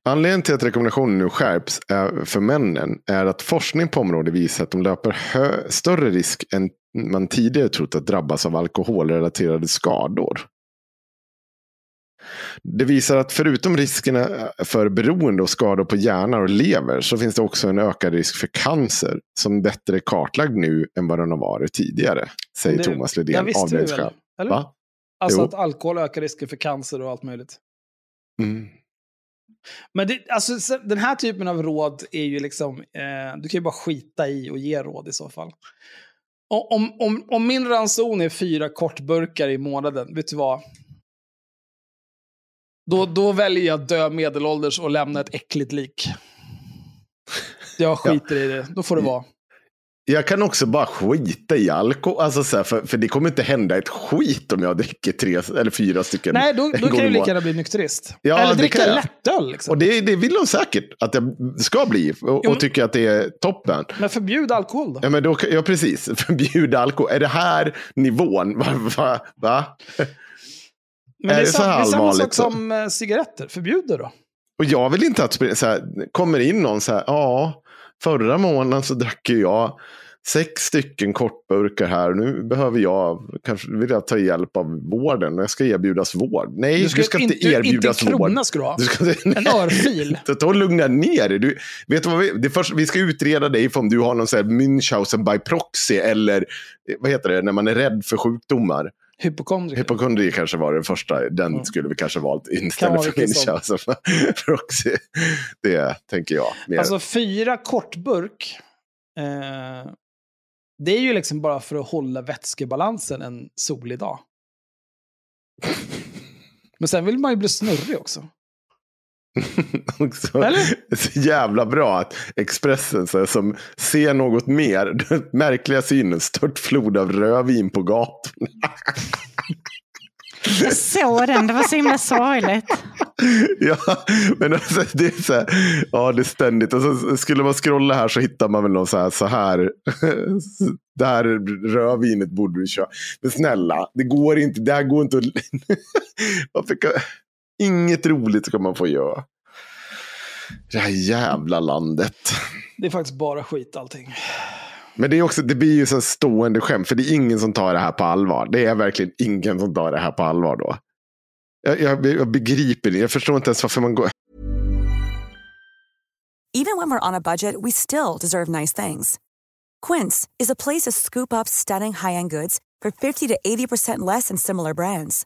Anledningen till att rekommendationen nu skärps är för männen är att forskning på området visar att de löper hö- större risk än man tidigare trott att drabbas av alkoholrelaterade skador. Det visar att förutom riskerna för beroende och skador på hjärna och lever så finns det också en ökad risk för cancer som bättre är kartlagd nu än vad den har varit tidigare. Säger Det- Thomas Ledén, avdelningschef. Alltså Jo. att alkohol ökar risken för cancer och allt möjligt. Mm. Men det, alltså, så- den här typen av råd är ju liksom, eh, du kan ju bara skita i och ge råd i så fall. Om, om, om min ranson är fyra kortburkar i månaden, vet du vad? Då, då väljer jag att dö medelålders och lämna ett äckligt lik. Jag skiter i det, då får det vara. Jag kan också bara skita i alkohol. Alltså så här, för, för det kommer inte hända ett skit om jag dricker tre eller fyra stycken. Nej, då, då kan du lika gärna bli nykterist. Ja, Eller det dricka lättöl. Liksom. Och det, det vill de säkert att jag ska bli. Och, Jo. och tycker att det är toppen. Men förbjud alkohol då. Ja, men då, ja, precis. Förbjuda alkohol. Är det här nivån? Va? va, va? Men det är, så det är samma sak som eh, cigaretter. Förbjud det då. Och jag vill inte att så här, kommer in någon så här, ja, förra månaden så drack ju jag sex stycken kortburkar här. Nu behöver jag, kanske vill jag ta hjälp av vården. Jag ska erbjudas vård. Nej, du ska, inte, erbjudas Inte en vård. krona ska du ha. Du ska, En örfil. Ta ta och lugna ner dig. Du, vet du vad vi, det först, vi ska utreda dig för om du har någon så här Münchhausen by proxy eller eh, vad heter det, när man är rädd för sjukdomar. Hypokondriker. Hypokondri kanske var den första. Den Mm. skulle vi kanske valt istället för vilken som. Münchhausen by proxy. Det tänker jag. Mer. Alltså fyra kortburk. Eh, det är ju liksom bara för att hålla vätskebalansen en solig dag. Men sen vill man ju bli snurrig också. också, Eller? så jävla bra att Expressen så här, som ser något mer. Märkliga synen, stört flod av rödvin på gatan. Jag såg den, det var så himla sorgligt. ja, men alltså, det är så här, ja det är ständigt. Och så skulle man scrolla här så hittar man väl någon så här, så här, det här rödvinet borde du köra. Men snälla, det går inte, det här går inte att... Varför kan, inget roligt ska man få göra. Det här jävla landet. Det är faktiskt bara skit allting. Men det, är också, det blir ju så stående skämt, för det är ingen som tar det här på allvar. Det är verkligen ingen som tar det här på allvar då. Jag, jag, jag begriper det, jag förstår inte ens varför man går... Even when we're on a budget, we still deserve nice things. Quince is a place to scoop up stunning high-end goods for 50 to 80% less than similar brands.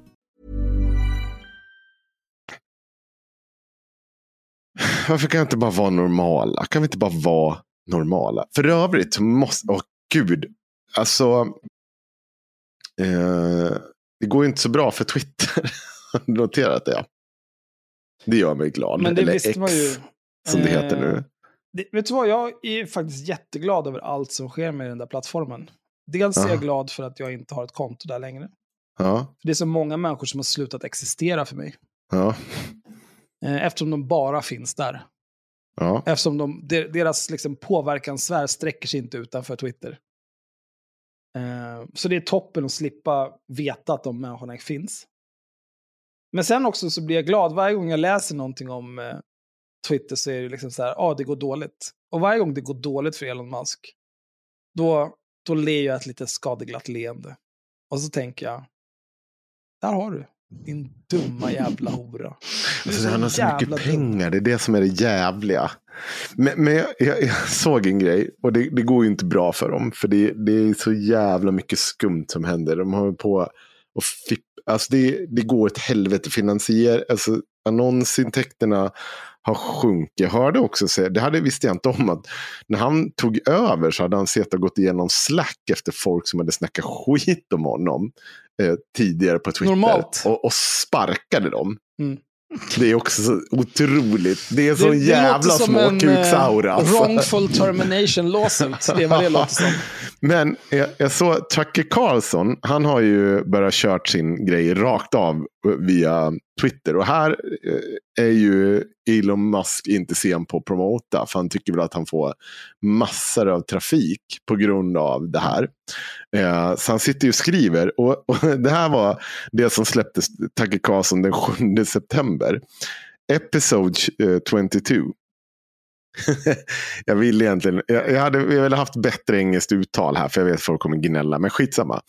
Varför kan jag inte bara vara normala? Kan vi inte bara vara normala? För övrigt måste, åh gud, alltså. Eh, det går ju inte så bra för Twitter. Har du noterat det? Det gör mig glad. Men det Eller visste X, man ju. som det Eh, heter nu. Det, vet du vad, jag är faktiskt jätteglad över allt som sker med den där plattformen. Dels är Ja. jag glad för att jag inte har ett konto där längre. Ja, För det är så många människor som har slutat existera för mig. ja, Eh, Eftersom de bara finns där. ja. Eftersom de, de, deras liksom påverkanssfär sträcker sig inte utanför Twitter. Eh, så det är toppen att slippa veta att de människorna finns. Men sen också så blir jag glad varje gång jag läser någonting om eh, Twitter så är det liksom så här, ja ah, det går dåligt. Och varje gång det går dåligt för Elon Musk, då, då ler jag ett lite skadeglatt leende. Och så tänker jag, där har du, din dumma jävla hora. Alltså, han har så mycket dum. pengar, det är det som är det jävliga. Men, men jag, jag, jag såg en grej, och det, det går ju inte bra för dem. För det, det är så jävla mycket skumt som händer. De har på och fipp, alltså det, det går ett helvete. Finansier, alltså annonsintäkterna har sjunkit. Jag hörde också, säga- det hade visste jag inte om, att när han tog över så hade han sett och gått igenom Slack efter folk som hade snackat skit om honom eh, tidigare på Twitter. Normalt. Och, och sparkade dem. Mm. Det är också så otroligt. Det är så Det- det jävla småkuksaura. eh, alltså. Wrongful termination lawsuit. Det är vad det låter som. Men jag, jag såg Tucker Carlson, han har ju börjat kört sin grej rakt av via Twitter. Och här eh, är ju Elon Musk inte sen på att promota. För han tycker väl att han får massor av trafik på grund av det här. Eh, så han sitter ju och skriver. Och, och det här var det som släpptes Tucker Carlson den 7 september. Episode eh, 22. jag vill egentligen, jag, jag hade jag ville haft bättre engelskt uttal här för jag vet att folk kommer gnälla. Men skitsamma.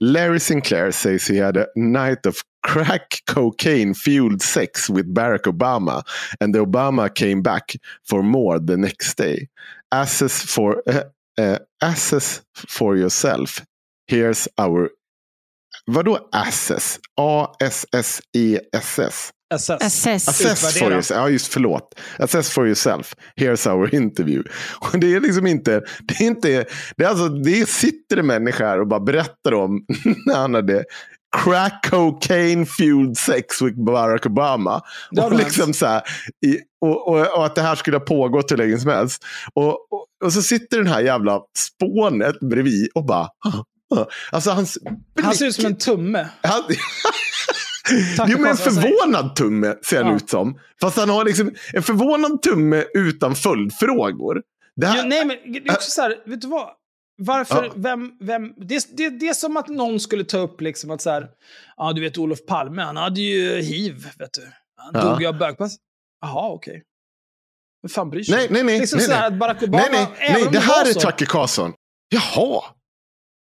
Larry Sinclair says he had a night of crack cocaine fueled sex with Barack Obama and the Obama came back for more the next day. Assess for, uh, uh, assess for yourself. Here's our... Vadå assess? A-S-S-E-S-S. SS. Assess. Assess for yourself. Ja, just förlåt. Assess for yourself. Here's our interview. Och det är liksom inte... Det är inte... Det är alltså, det sitter en människa här och bara berättar om när han hade crack cocaine fueled sex with Barack Obama. Och, liksom så här, i, och, och, och att det här skulle ha pågått hur länge som helst. Och, och, så sitter den här jävla spånet bredvid och bara... Alltså hans Han ser ut som en tumme. han, jo, men en förvånad tumme ser han Ja. ut som. Fast han har liksom en förvånad tumme utan följdfrågor. Det här, Ja, nej, men det är också så här, vet du vad? Varför, Ja. vem, vem, det, det, det är som att någon skulle ta upp liksom att så här, ja du vet Olof Palme, han hade ju hiv, vet du. Han Ja. dog ju av bögpass. Jaha, okej. Vem fan bryr sig? nej, nej, nej. Liksom nej, nej. att Barack Obama, nej, nej, nej det det här är Tucker Carlson. Jaha.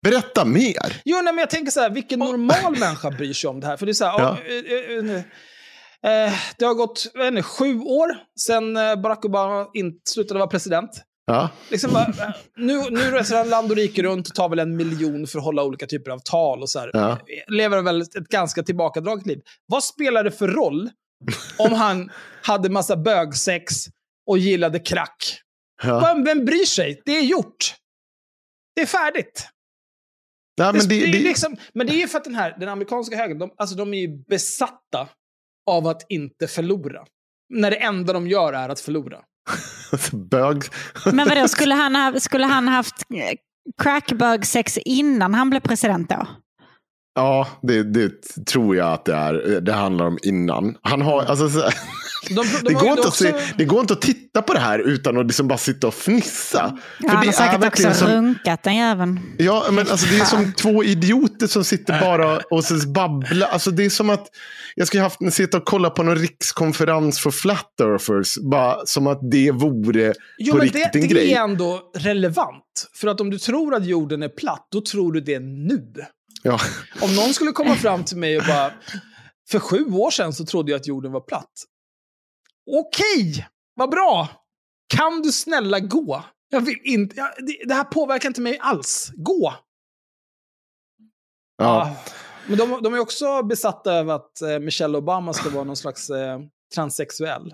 Berätta mer. Jo, nej, men jag tänker så här, vilken normal människa bryr sig om det här? För det är så här, Ja. eh, eh, eh, det har gått inte, sju år sedan Barack Obama in, slutade vara president. Ja. Liksom bara, nu, nu reser han land och rike runt och tar väl en miljon för att hålla olika typer av tal och så här. Ja. Lever väl ett ganska tillbakadraget liv. Vad spelar det för roll om han hade massa bögsex och gillade crack? Ja. Vem, vem bryr sig? Det är gjort. Det är färdigt. Ja, men det, det, det, liksom, men det är ju för att den här, den amerikanska högern, de, alltså de är ju besatta av att inte förlora. När det enda de gör är att förlora bög. Men vadå, skulle han, ha, skulle han haft crackbög-sex innan han blev president då? Ja, det, det tror jag att det är. Det handlar om innan. Han har, alltså, så, De, de det, går inte också- att se, det går inte att titta på det här utan att liksom bara sitta och fnissa. För Ja, han det har säkert också som- runkat den jäveln. Ja, men alltså det är som två idioter som sitter bara och så babblar. Alltså det är som att jag skulle haft sitta och kolla på någon rikskonferens för flat earthers. Bara som att det vore Jo, på men riktigt det, en det grej. är ändå relevant. För att om du tror att jorden är platt, då tror du det nu. Ja. Om någon skulle komma fram till mig och bara, för sju år sedan så trodde jag att jorden var platt. Okej, vad bra. Kan du snälla gå? Jag vill inte, jag, det, det här påverkar inte mig alls. Gå! Ja. Ah. Men de, de är också besatta av att eh, Michelle Obama ska vara någon slags eh, transsexuell.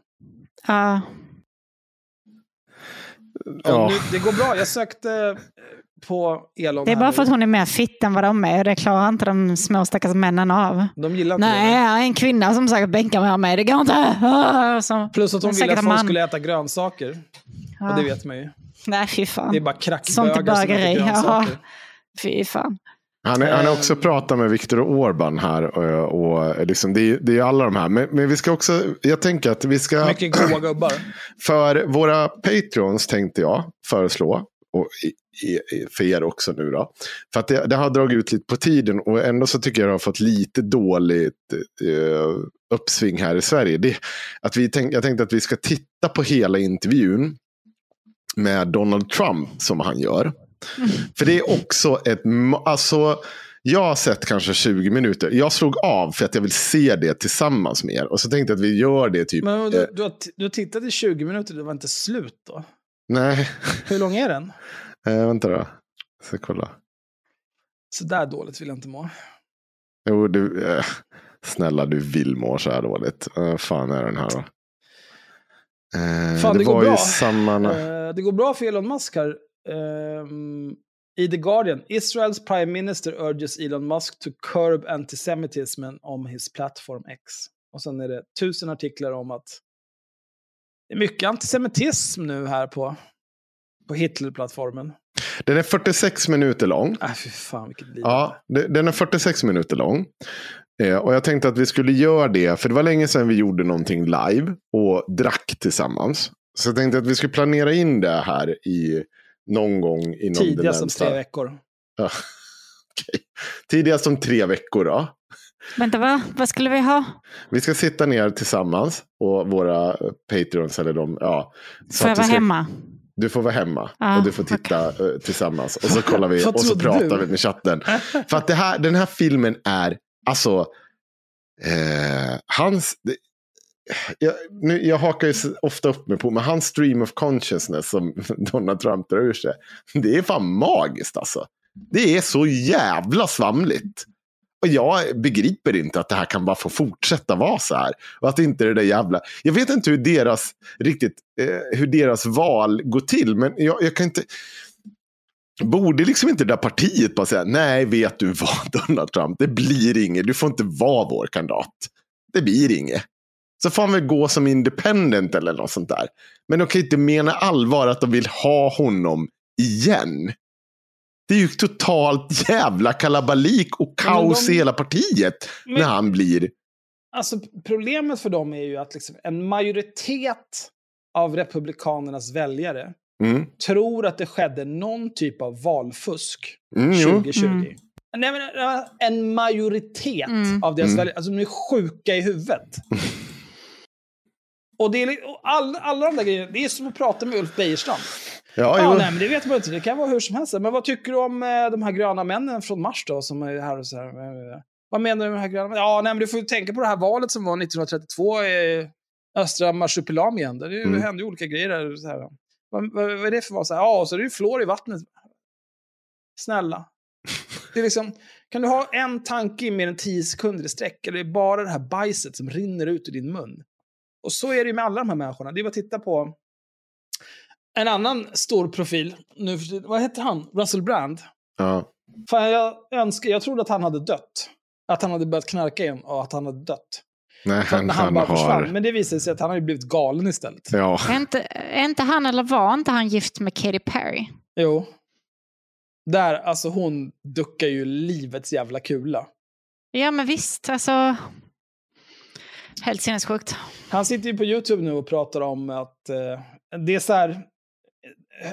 Ja. Och Ja. nu, det går bra. Jag sökte eh, på Elon Det är bara för att hon är mer fitt än vad de är och det klarar inte de små stackars männen av. De gillar inte Nej, det. är en kvinna som säkert bänkar med mig. Det går inte. Ah, Så. Plus att hon ville att folk man. skulle äta grönsaker. Och Ja. det vet man ju. Nej, fy fan. Det är bara Sånt är crackbögar som äter. Ja, grönsaker. fy fan. Han har han har också pratat med Viktor Orban här. Och, och liksom, det, är, det är alla de här. Men, men vi ska också, jag tänker att vi ska... Mycket goa gubbar. För våra Patreons tänkte jag föreslå. Och i, för er också nu då. För att det, det har dragit ut lite på tiden. Och ändå så tycker jag det har fått lite dåligt eh, uppsving här i Sverige. Det, att vi tänk, jag tänkte att vi ska titta på hela intervjun. Med Donald Trump som han gör. För det är också ett... Alltså, jag har sett kanske 20 minuter. Jag slog av för att jag vill se det tillsammans med er. Och så tänkte jag att vi gör det typ... Men eh, du, du, har, du har tittat i 20 minuter, det var inte slut då? nej, Hur lång är den? Eh, vänta då. Jag ska kolla. Så där dåligt vill jag inte må. Jo, du, eh, snälla du vill må så här dåligt. Vad fan är den här då? Eh, Fan, det går var ju bra. samma... Eh, det går bra för Elon Musk här. Ehm, I The Guardian, Israels prime minister urges Elon Musk to curb antisemitism on his platform X. Och sen är det tusen artiklar om att det är mycket antisemitism nu här på, på Hitler-plattformen. Den är 46 minuter lång. Äh, fy fan vilket liv. Ja, den är 46 minuter lång. Eh, och jag tänkte att vi skulle göra det, för det var länge sedan vi gjorde någonting live och drack tillsammans. Så jag tänkte att vi skulle planera in det här i någon gång inom Tidigast om tre veckor. Ja. Okej. Tidigast om tre veckor då. Vänta, vad, vad skulle vi ha? Vi ska sitta ner tillsammans och våra Patreons eller de, ja. så Får jag vara ska- hemma? Du får vara hemma Ja, och du får titta eh, tillsammans. Och så kollar vi och så pratar du? vi med chatten. För att det här, den här filmen är, alltså, eh, hans... Det, jag, nu, jag hakar ju ofta upp mig på, men hans stream of consciousness som Donald Trump drar ur sig. Det är fan magiskt alltså. Det är så jävla svamligt. Och jag begriper inte att det här kan bara få fortsätta vara så här. Och att inte det där jävla... Jag vet inte hur deras, riktigt, eh, hur deras val går till. Men jag, jag kan inte... Borde liksom inte det där partiet bara säga, nej vet du vad Donald Trump, det blir inget, du får inte vara vår kandidat. Det blir inget. Så får han väl gå som independent eller något sånt där. Men de kan inte mena allvar att de vill ha honom igen. Det är ju totalt jävla kalabalik och kaos de- i hela partiet Men- när han blir... Alltså, problemet för dem är ju att liksom, en majoritet av republikanernas väljare Mm. tror att det skedde någon typ av valfusk Mm, jo. 2020. Mm. Nej, men, en majoritet Mm. av deras Mm. väljare, alltså de är sjuka i huvudet. och det är, och all, alla de där grejerna, det är som att prata med Ulf Bejerstrand. Ja, Ja, nej, men det vet man inte, det kan vara hur som helst. Men vad tycker du om eh, de här gröna männen från Mars då, som är här och så här? eh, Vad menar du med de här gröna männen? Ja, nej, men du får ju tänka på det här valet som var 1932 i östra Marsupilamien. Det Mm. hände ju olika grejer där. Så här. Vad, vad, vad är det för val? Så här, Ja, och så är det ju fluor i vattnet. Snälla. Det är liksom, kan du ha en tanke i mer än 10 sekunder i sträck? Eller är det bara det här bajset som rinner ut ur din mun? Och så är det ju med alla de här människorna. Det är bara att titta på en annan stor profil. Nu, för tiden- vad heter han? Russell Brand. Ja. Fan, jag, önskar, jag trodde att han hade dött. Att han hade börjat knarka igen och att han hade dött. Nej, han, när han han bara försvann. har... Men det visade sig att han har ju blivit galen istället. Ja. Är inte, är inte han, eller var inte han gift med Katy Perry? Jo. Där, alltså hon duckar ju livets jävla kula. Ja, men visst. Alltså... Helt sinnessjukt. Han sitter ju på YouTube nu och pratar om att eh, det är så här,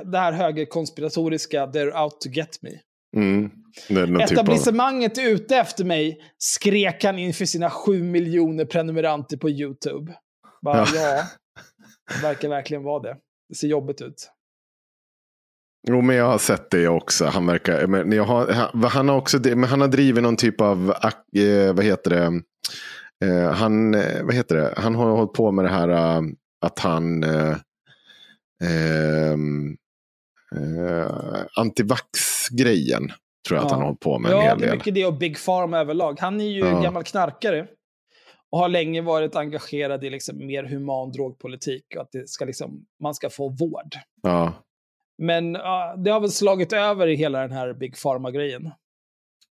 det här högerkonspiratoriska, they're out to get me. Mm. Någon typ av... Etablissemanget är ute efter mig, skrek han inför sina sju miljoner prenumeranter på YouTube. Bara, Ja. ja. det verkar verkligen vara det. Det ser jobbigt ut. Jo, men jag har sett det också. Han verkar, men jag har, han, han har också, men han har drivit någon typ av, eh, vad heter det, eh, han, eh, vad heter det, han har hållit på med det här att han, eh, ehm, eh, antivax-grejen. Tror jag att Ja. han har hållit på med en Ja, hel det är del. mycket det och Big Pharma överlag. Han är ju Ja. gammal knarkare. Och har länge varit engagerad i liksom mer human drogpolitik. Och att det ska liksom, man ska få vård. Ja. Men ja, det har väl slagit över i hela den här Big Pharma-grejen.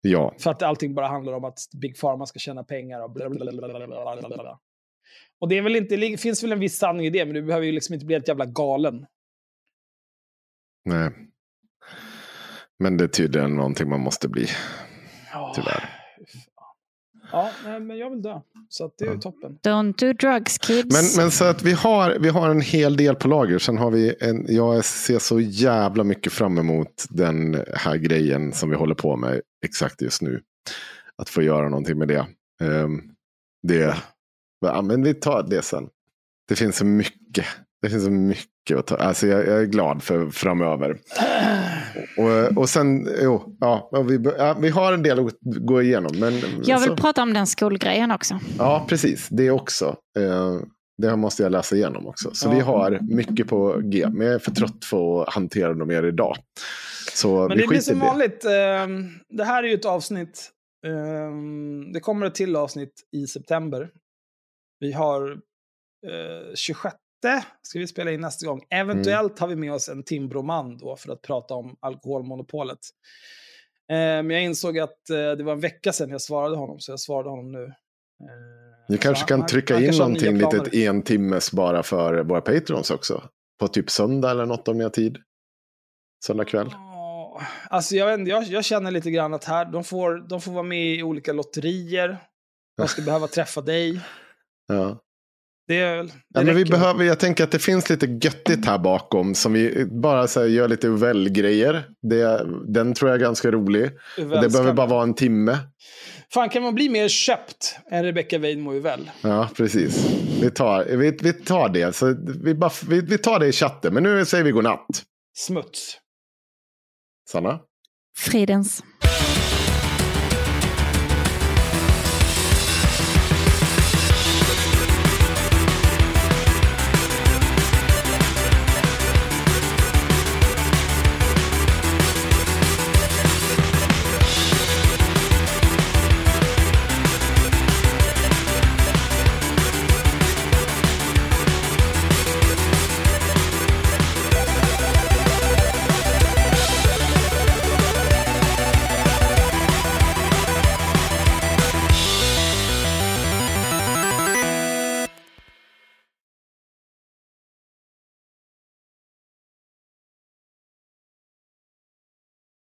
ja, För att allting bara handlar om att Big Pharma ska tjäna pengar och blablabla. Och det är väl inte, det finns väl en viss sanning i det, men du behöver ju liksom inte bli helt jävla galen. nej. Men det är tydligen någonting man måste bli, tyvärr. Ja, nej, men jag vill dö. Så att det är ju toppen. Don't do drugs kids. Men, men så att vi har, vi har en hel del på lager. Sen har vi en, jag ser så jävla mycket fram emot den här grejen som vi håller på med exakt just nu. Att få göra någonting med det. Um, det ja, men vi tar det sen. Det finns så mycket. Det finns så mycket att ta. Alltså jag, jag är glad för framöver. Och, och sen, jo, ja, vi, ja, vi har en del att gå igenom. Men, jag vill så- prata om den skolgrejen också. Ja, precis. Det också. Eh, det måste jag läsa igenom också. Så Ja. vi har mycket på G. Men jag är för trött för att hantera dem mer idag. Så Men vi det blir som det. vanligt. ehm, det här är ju ett avsnitt. ehm, det kommer ett till avsnitt i september. Vi har uh, 26 ska vi spela in nästa gång. Eventuellt har vi med oss en Timbroman då för att prata om alkoholmonopolet. Eh, men jag insåg att eh, det var en vecka sedan jag svarade honom, så jag svarade honom nu. Eh, Ni kanske han- kan han- trycka han in har någonting litet en timmes bara för våra patrons också. På typ söndag eller något om ni har tid. Söndag kväll. Alltså jag, vet jag, jag känner lite grann att här, de får, de får vara med i olika lotterier. De ska behöva träffa dig. Ja. Det, är väl- det Ja, men vi behöver, jag tänker att det finns lite göttigt här bakom. Som vi bara så här, gör lite väl-grejer. Det, den tror jag är ganska rolig. Och det behöver bara vara en timme. Fan, kan man bli mer köpt än Rebecca Weidmo väl? Ja, precis. Vi tar, vi, vi tar det. Så vi, bara, vi, vi tar det i chatten. Men nu säger vi godnatt. Smuts. Sanna? Fridens.